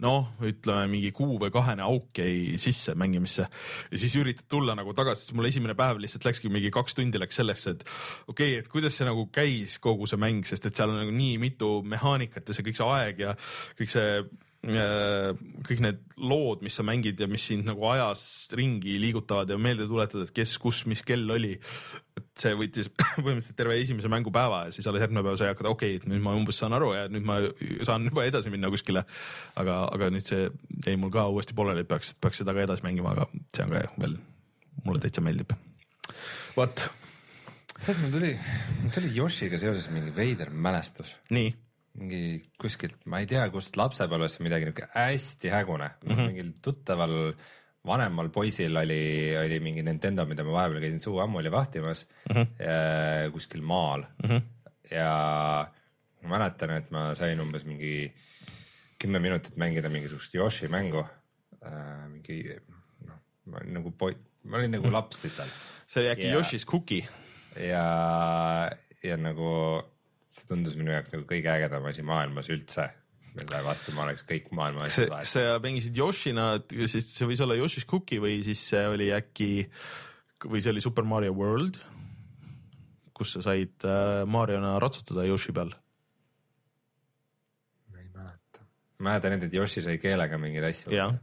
noh, ütleme mingi kuu või kahene auk jäi sisse mängimisse. Ja siis üritad tulla nagu tagasi, siis mul esimene päev lihtsalt läkski mingi kaks tundi läks sellesse, et okei okay,, et kuidas see nagu käis kogu see mäng, sest et seal on nagu nii mitu mehaanikat ja see kõik see aeg ja kõik see kõik need lood, mis sa mängid ja mis sind nagu ajas ringi liigutavad ja meelde tuletavad, et kes, kus, mis kell oli. et see võttis põhimõtteliselt terve esimese mängupäeva ja siis alles järgmine päev sai hakata, okei okay,, et nüüd ma umbes saan aru ja nüüd ma saan juba edasi minna kuskile. aga, aga nüüd see jäi mul ka uuesti pooleli, et peaks, peaks seda ka edasi mängima, aga see on ka veel, mulle täitsa meeldib. vot, tead, mul tuli, mul tuli Yoshiga seoses mingi veider mälestus. nii, mingi kuskilt, ma ei tea, kust lapsepõlvest midagi niuke hästi hägune mm, -hmm. mingil tuttaval vanemal poisil oli, oli mingi Nintendo, mida ma vahepeal käisin suu ammuli vahtimas mm -hmm. kuskil maal mm. -hmm. ja ma mäletan, et ma sain umbes mingi kümme minutit mängida mingisugust Yoshi mängu äh,. mingi noh, ma olin nagu poi-, ma olin nagu laps siis veel see oli äkki yeah. Yoshi's Cookie. ja, ja nagu see tundus minu jaoks nagu kõige ägedam asi maailmas üldse, mille vastu ma oleks kõik maailma see asjad, sa mängisid Yoshina, siis see võis olla Yoshi's Cookie või siis see oli äkki või see oli Super Mario World, kus sa said äh, Mariona ratsutada Yoshi peal. ma ei mäleta. mäletan ainult, et Yoshi sai keelega mingeid asju. jah,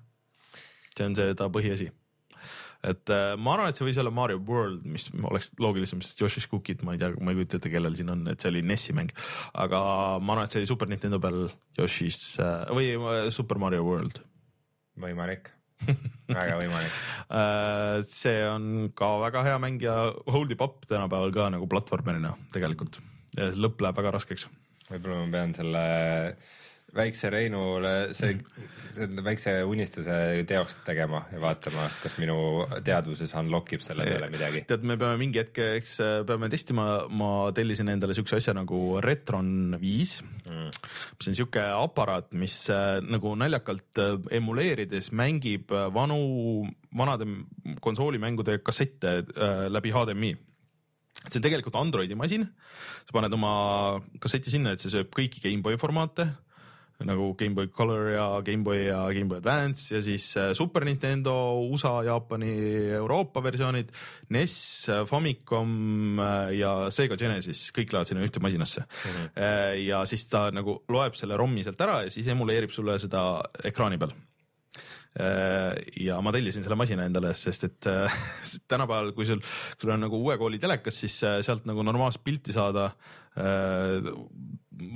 see on see ta põhiasi. Et äh, ma arvan, et see võis olla Mario World, mis oleks loogilisem, sest Yoshi's Cookie'd ma ei tea, ma ei kujuta ette, kellel siin on, et see oli NES-i mäng. aga ma arvan, et see oli Super Nintendo peal Yoshi's äh, või äh, Super Mario World võimalik, väga võimalik. Äh, see on ka väga hea mäng ja hold ib up tänapäeval ka nagu platvormerina tegelikult. lõpp läheb väga raskeks. võib-olla ma pean selle väikse Reinule see, selle väikse unistuse teost tegema ja vaatama, kas minu teadvuses unlock ib selle peale midagi. tead, me peame mingi hetk, eks peame testima, ma tellisin endale siukse asja nagu Retron viis. Mm., mis on siuke aparaat, mis äh, nagu naljakalt äh, emuleerides mängib äh, vanu, vanade konsoolimängude kassette läbi HDMI see on tegelikult Androidi masin, sa paned oma kasseti sinna, et see sööb kõiki GameBoy formaate nagu GameBoy Color ja GameBoy ja GameBoy Advance ja siis äh, Super Nintendo, USA, Jaapani, Euroopa versioonid, NES, Famicom äh, ja Sega Genesis, kõik lähevad sinna ühte masinasse mm. -hmm. ja siis ta nagu loeb selle ROM-i sealt ära ja siis emuleerib sulle seda ekraani peal ja ma tellisin selle masina endale, sest et äh, tänapäeval, kui sul, sul on nagu uue kooli telekas, siis äh, sealt nagu normaalset pilti saada äh,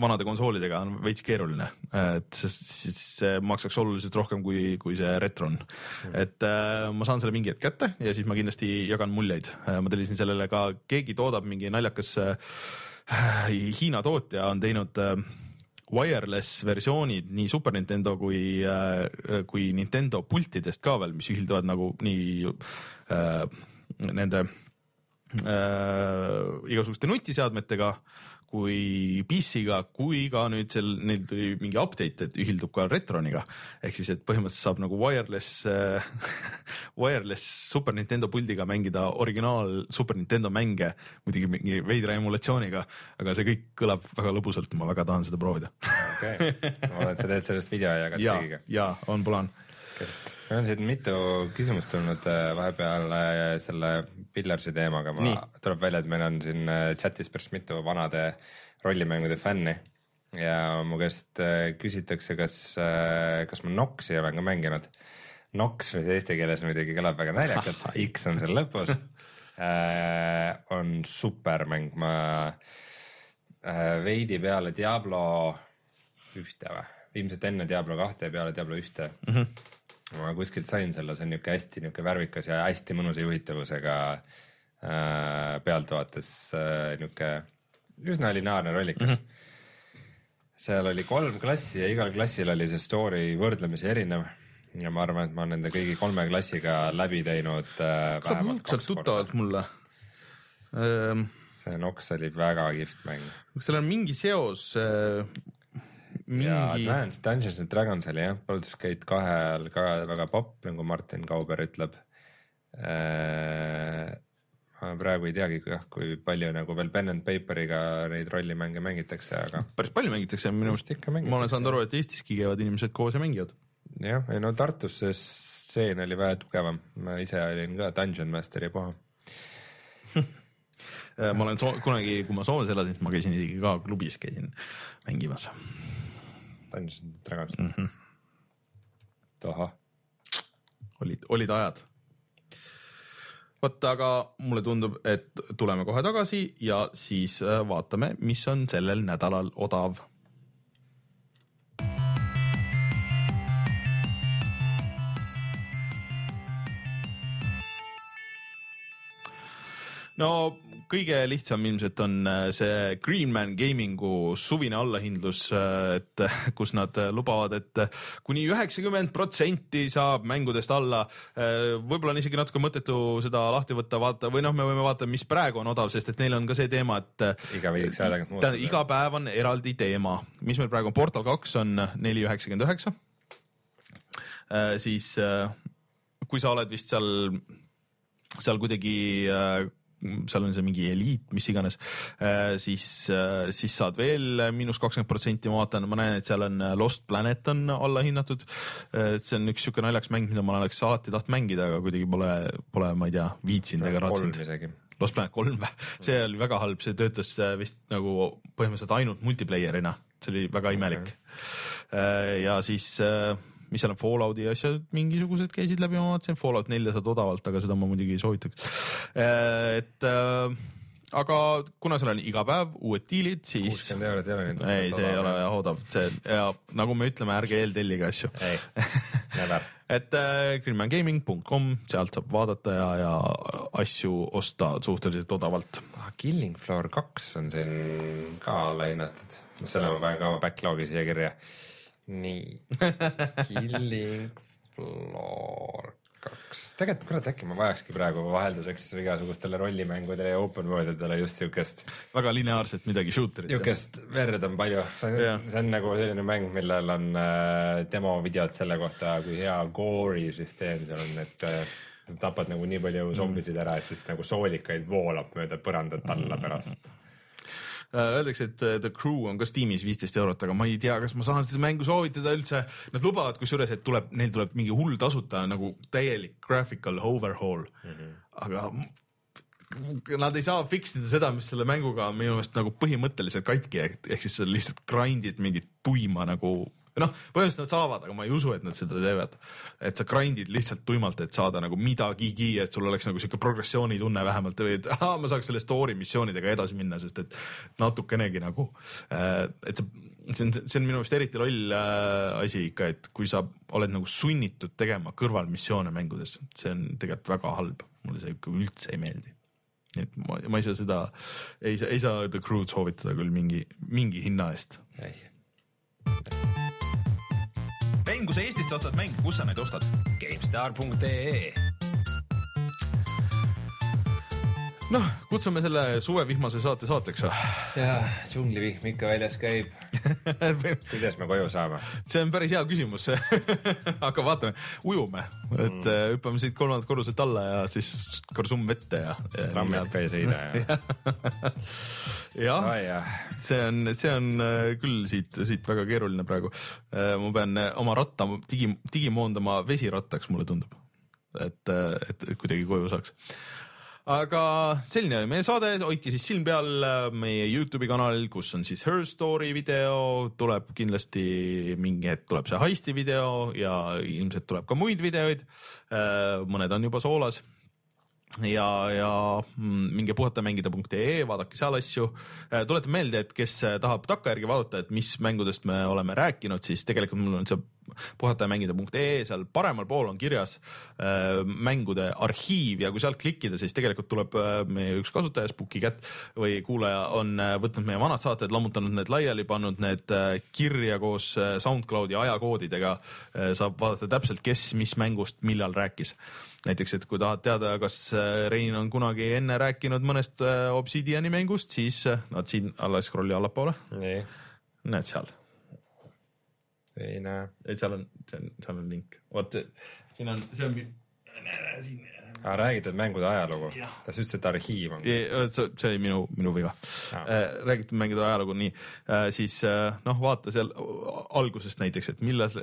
vanade konsoolidega on veits keeruline, et sest siis see maksaks oluliselt rohkem kui, kui see Retron mm.. et äh, ma saan selle mingi hetk kätte ja siis ma kindlasti jagan muljeid, ma tellisin sellele ka, keegi toodab mingi naljakas äh, Hiina tootja on teinud äh, wireless versioonid nii Super Nintendo kui äh,, kui Nintendo pultidest ka veel, mis ühildavad nagu nii äh, nende äh, igasuguste nutiseadmetega kui PC-ga, kui ka nüüd seal, neil tuli mingi update, et ühildub ka Retroniga. ehk siis, et põhimõtteliselt saab nagu wireless äh, wireless Super Nintendo puldiga mängida originaal Super Nintendo mänge, muidugi mingi veidra emulatsiooniga, aga see kõik kõlab väga lõbusalt, ma väga tahan seda proovida. okei, ma loodan, et sa teed sellest video ja jagad ja kõigiga., ja on plaan. Meil on siin mitu küsimust tulnud äh, vahepeal äh, selle Pillarsi teemaga, ma tuleb välja, et meil on siin äh, chatis päris mitu vanade rollimängude fänni. Ja mu käest küsitakse, kas, kas ma Noxi olen ka mänginud. Nox, mis eesti keeles muidugi kõlab väga naljakalt, X on seal lõpus, on supermäng, ma veidi peale Diablo ühte või, ilmselt enne Diablo kahte ja peale Diablo ühte. Mm. -hmm. Ma kuskilt sain selle, see on niuke hästi niuke värvikas ja hästi mõnusa juhitavusega äh, pealtvaates äh, niuke üsna lineaarne rollikas mm. -hmm. seal oli kolm klassi ja igal klassil oli see story võrdlemisi erinev ja ma arvan, et ma olen nende kõigi kolme klassiga läbi teinud äh, vähemalt kaks korda. tuttavalt mulle ähm,. see Nox oli väga kihvt mäng kas seal on mingi seos äh,, ja mingi, Advanced Dungeons and Dragons oli jah, Baldur's Gate kahel ka väga popp, nagu Martin Kauber ütleb äh,. ma praegu ei teagi jah, kui palju nagu veel pen and paper'iga neid rollimänge mängitakse, aga päris palju mängitakse minu ikka, ma olen saanud aru, et Eestiski käivad inimesed koos ja mängivad. jah, ei no Tartus see stseen oli vähe tugevam, ma ise olin ka Dungeon Masteri koha. Äh, ma olen so kunagi, kui ma Soomes elasin, siis ma käisin isegi ka klubis käisin mängimas. Dungeons and Dragons Mhm. mm. -hmm. ahah, olid, olid ajad. vot, aga mulle tundub, et tuleme kohe tagasi ja siis äh, vaatame, mis on sellel nädalal odav. no kõige lihtsam ilmselt on äh, see Greenman Gamingu suvine allahindlus, et äh, kus nad äh, lubavad, et kuni üheksakümmend protsenti saab mängudest alla. võib-olla on isegi natuke mõttetu seda lahti võtta, vaata või noh, me võime vaadata, mis praegu on odav, sest et neil on ka see teema, et iga tähendab, muuta. iga päev on eraldi teema, mis meil praegu on, Portal kaks on neli üheksakümmend üheksa. siis kui sa oled vist seal, seal kuidagi seal on see mingi eliit, mis iganes, siis, siis saad veel miinus kakskümmend protsenti, ma vaatan, ma näen, et seal on Lost Planet on alla hinnatud. see on üks siuke naljakas mäng, mida ma oleks alati tahtnud mängida, aga kuidagi pole, pole, ma ei tea, viitsinud ega ratsinud. Lost Planet kolm või, see oli väga halb, see töötas äh, vist nagu põhimõtteliselt ainult multiplayer'ina, see oli väga imelik. ja siis, mis seal on Fallouti asjad, mingisugused käisid läbi, ma vaatasin Fallout nelja saad odavalt, aga seda ma muidugi ei soovitaks. et äh, aga kuna seal on iga päev uued diilid, siis kuuskümmend eurot ei ole nüüd. ei, see ei ole odav, see ja nagu me ütleme, ärge eeltellige asju ei, never. et äh, greenmangaming.com, sealt saab vaadata ja, ja asju osta suhteliselt odavalt. ah, Killing Floor kaks on siin ka alla hinnatud, selle ma panen ka oma backlog'i siia kirja. Nii, Killing Floor kaks, tegelikult kurat, äkki ma vajakski praegu vahelduseks igasugustele rollimängudele ja open world'idele just siukest, väga lineaarselt midagi shooter'it. siukest verd on palju, see on, nagu selline mäng, millel on äh, demovideod selle kohta, kui hea gore'i süsteem seal on, et äh, tapad nagu nii palju zombisid ära, et siis nagu soolikaid voolab mööda põrandat alla pärast. Öeldakse, et äh, The Crew on ka Steamis viisteist eurot, aga ma ei tea, kas ma saan seda mängu soovitada üldse. Nad lubavad kusjuures, et tuleb, neil tuleb mingi hull tasuta nagu täielik graphical overhaul mm. -hmm. aga nad ei saa fix ida seda, mis selle mänguga on minu meelest nagu põhimõtteliselt katki, ehk siis sa lihtsalt grind'id mingit tuima nagu noh, põhimõtteliselt nad saavad, aga ma ei usu, et nad seda teevad. et sa grind'id lihtsalt tuimalt, et saada nagu midagigi, et sul oleks nagu sihuke progressioonitunne vähemalt või et aa, ma saaks selle story missioonidega edasi minna, sest et natukenegi nagu, et see, see on, see on minu meelest eriti loll äh, asi ikka, et kui sa oled nagu sunnitud tegema kõrvalmissioone mängudes, see on tegelikult väga halb, mulle see ikka üldse ei meeldi et ma, ma ei saa seda, ei saa, ei saa The Crew'd soovitada küll mingi, mingi hinna eest. ei, Rein, kui sa Eestist ostad mänge, kus sa neid ostad? GameStar.ee noh, kutsume selle suvevihmase saate saateks või? jaa, džunglivihm ikka väljas käib. kuidas me koju saame? see on päris hea küsimus aga vaatame, ujume, et mm. hüppame siit kolmandalt korruselt alla ja siis korsumm vette ja, ja. trammid ka ei sõida ja. jah, ai jah, see on, see on äh, küll siit, siit väga keeruline praegu. ma pean äh, oma ratta digi, digimoondama vesirattaks, mulle tundub. et, et kuidagi koju saaks aga selline oli meie saade, hoidke siis silm peal äh, meie Youtube'i kanalil, kus on siis Her Story video, tuleb kindlasti mingi hetk tuleb see heisti video ja ilmselt tuleb ka muid videoid. mõned on juba soolas ja, ja mm, minge puhatamängida.ee, vaadake seal asju. tuletan meelde, et kes tahab takkajärgi vaadata, et mis mängudest me oleme rääkinud, siis tegelikult mul on see puhatamängida.ee, seal paremal pool on kirjas äh, mängude arhiiv ja kui sealt klikkida, siis tegelikult tuleb äh, meie üks kasutaja, Cat või kuulaja on äh, võtnud meie vanad saated, lammutanud need laiali, pannud need äh, kirja koos äh, SoundCloudi ajakoodidega äh,. saab vaadata täpselt, kes mis mängust millal rääkis näiteks, et kui tahad teada, kas äh, Rein on kunagi enne rääkinud mõnest äh, Obsidiani mängust, siis äh, nad siin alla scroll'i allapoole, näed seal, ei näe. et seal on, seal on link, vot siin on, see on, siin. aa, räägitud mängude ajalugu ta ütles, et arhiiv on. see see oli minu, minu viga Aa. räägiti mängida ajalugu nii siis noh, vaata seal algusest näiteks, et millal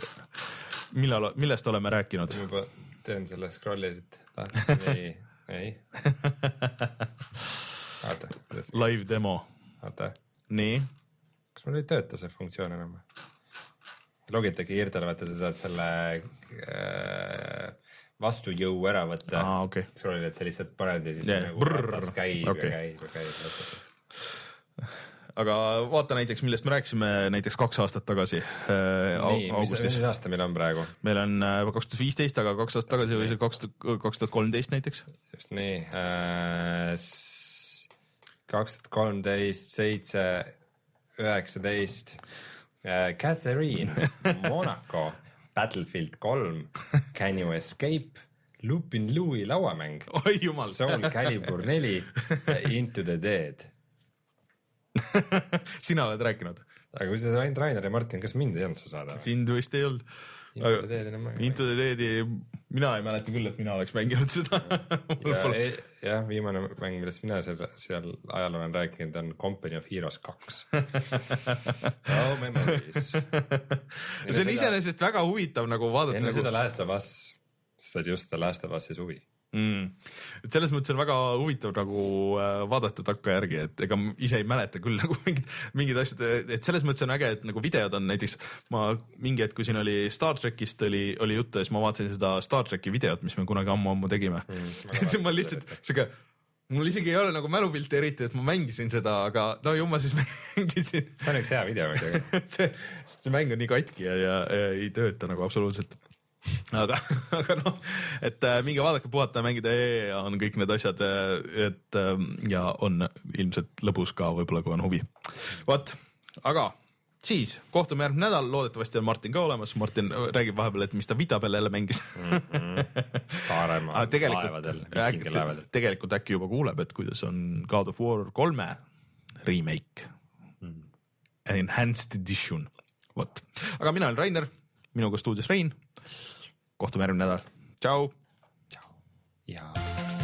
millal, millest oleme rääkinud? juba teen selle scroll'i siit ei, ei. oota, live demo, oota, nii, kas mul ei tööta see funktsioon enam? Logitechi Irtal vaata sa saad selle äh, vastujõu ära võtta okei okay., scroll'id, sa lihtsalt paned ja siis Yeah. nagu ratas käib okay. ja käib ja käib. Aga vaata näiteks, millest me rääkisime näiteks kaks aastat tagasi äh, nii, mis, mis. aasta meil on praegu? meil on äh, kaks tuhat viisteist, aga kaks aastat tagasi oli see kaks tuhat, kaks tuhat kolmteist näiteks. just nii äh,. kaks tuhat kolmteist, seitse, üheksateist. Catherine, Monaco, Battlefield kolm, Can you escape, Lupin Louis lauamäng, Soul Calibur neli, Into the Dead. sina oled rääkinud, aga kui sa ainult Rainer ja Martin, kas mind ei olnud sa saada? sind vist ei olnud. Into the Dead enam ei Into the Dead'i, mina ei mäleta küll, et mina oleks mänginud seda. ja, jah, viimane mäng, millest mina seal, seal ajal olen rääkinud, on Company of Heroes kaks. oh memories. see on iseenesest väga huvitav nagu vaadata enne nagu seda Last of Us, sa olid just The Last of Us'i suvi. mm.. et selles mõttes on väga huvitav nagu äh, vaadata takkajärgi, et ega ma ise ei mäleta küll nagu mingid, mingid asjad, et selles mõttes on äge, et nagu videod on näiteks ma mingi hetk, kui siin oli Star trackist oli, oli juttu ja siis ma vaatasin seda Star tracki videot, mis me kunagi ammu-ammu tegime mm. et siis ma lihtsalt sihuke mul isegi ei ole nagu mälupilti eriti, et ma mängisin seda, aga no ju ma siis mängisin. see on üks hea video muidugi. see, see mäng on nii katki ja, ja, ja ei tööta nagu absoluutselt. Aga, aga noh, et äh, minge vaadake puhata mängida ja on kõik need asjad, et ähm, ja on ilmselt lõbus ka võib-olla, kui on huvi. vot, aga siis kohtume järgmine nädal, loodetavasti on Martin ka olemas, Martin räägib vahepeal, et mis ta Vita peal jälle mängis Saaremaa aga tegelikult laevadel, äkki, viikingilaevadel. tegelikult äkki juba kuuleb, et kuidas on God of War kolme remake Hmm. enhanced edition, vot, aga mina olen Rainer, minuga stuudios Rein. Kohtume järgmine nädal, tšau. ja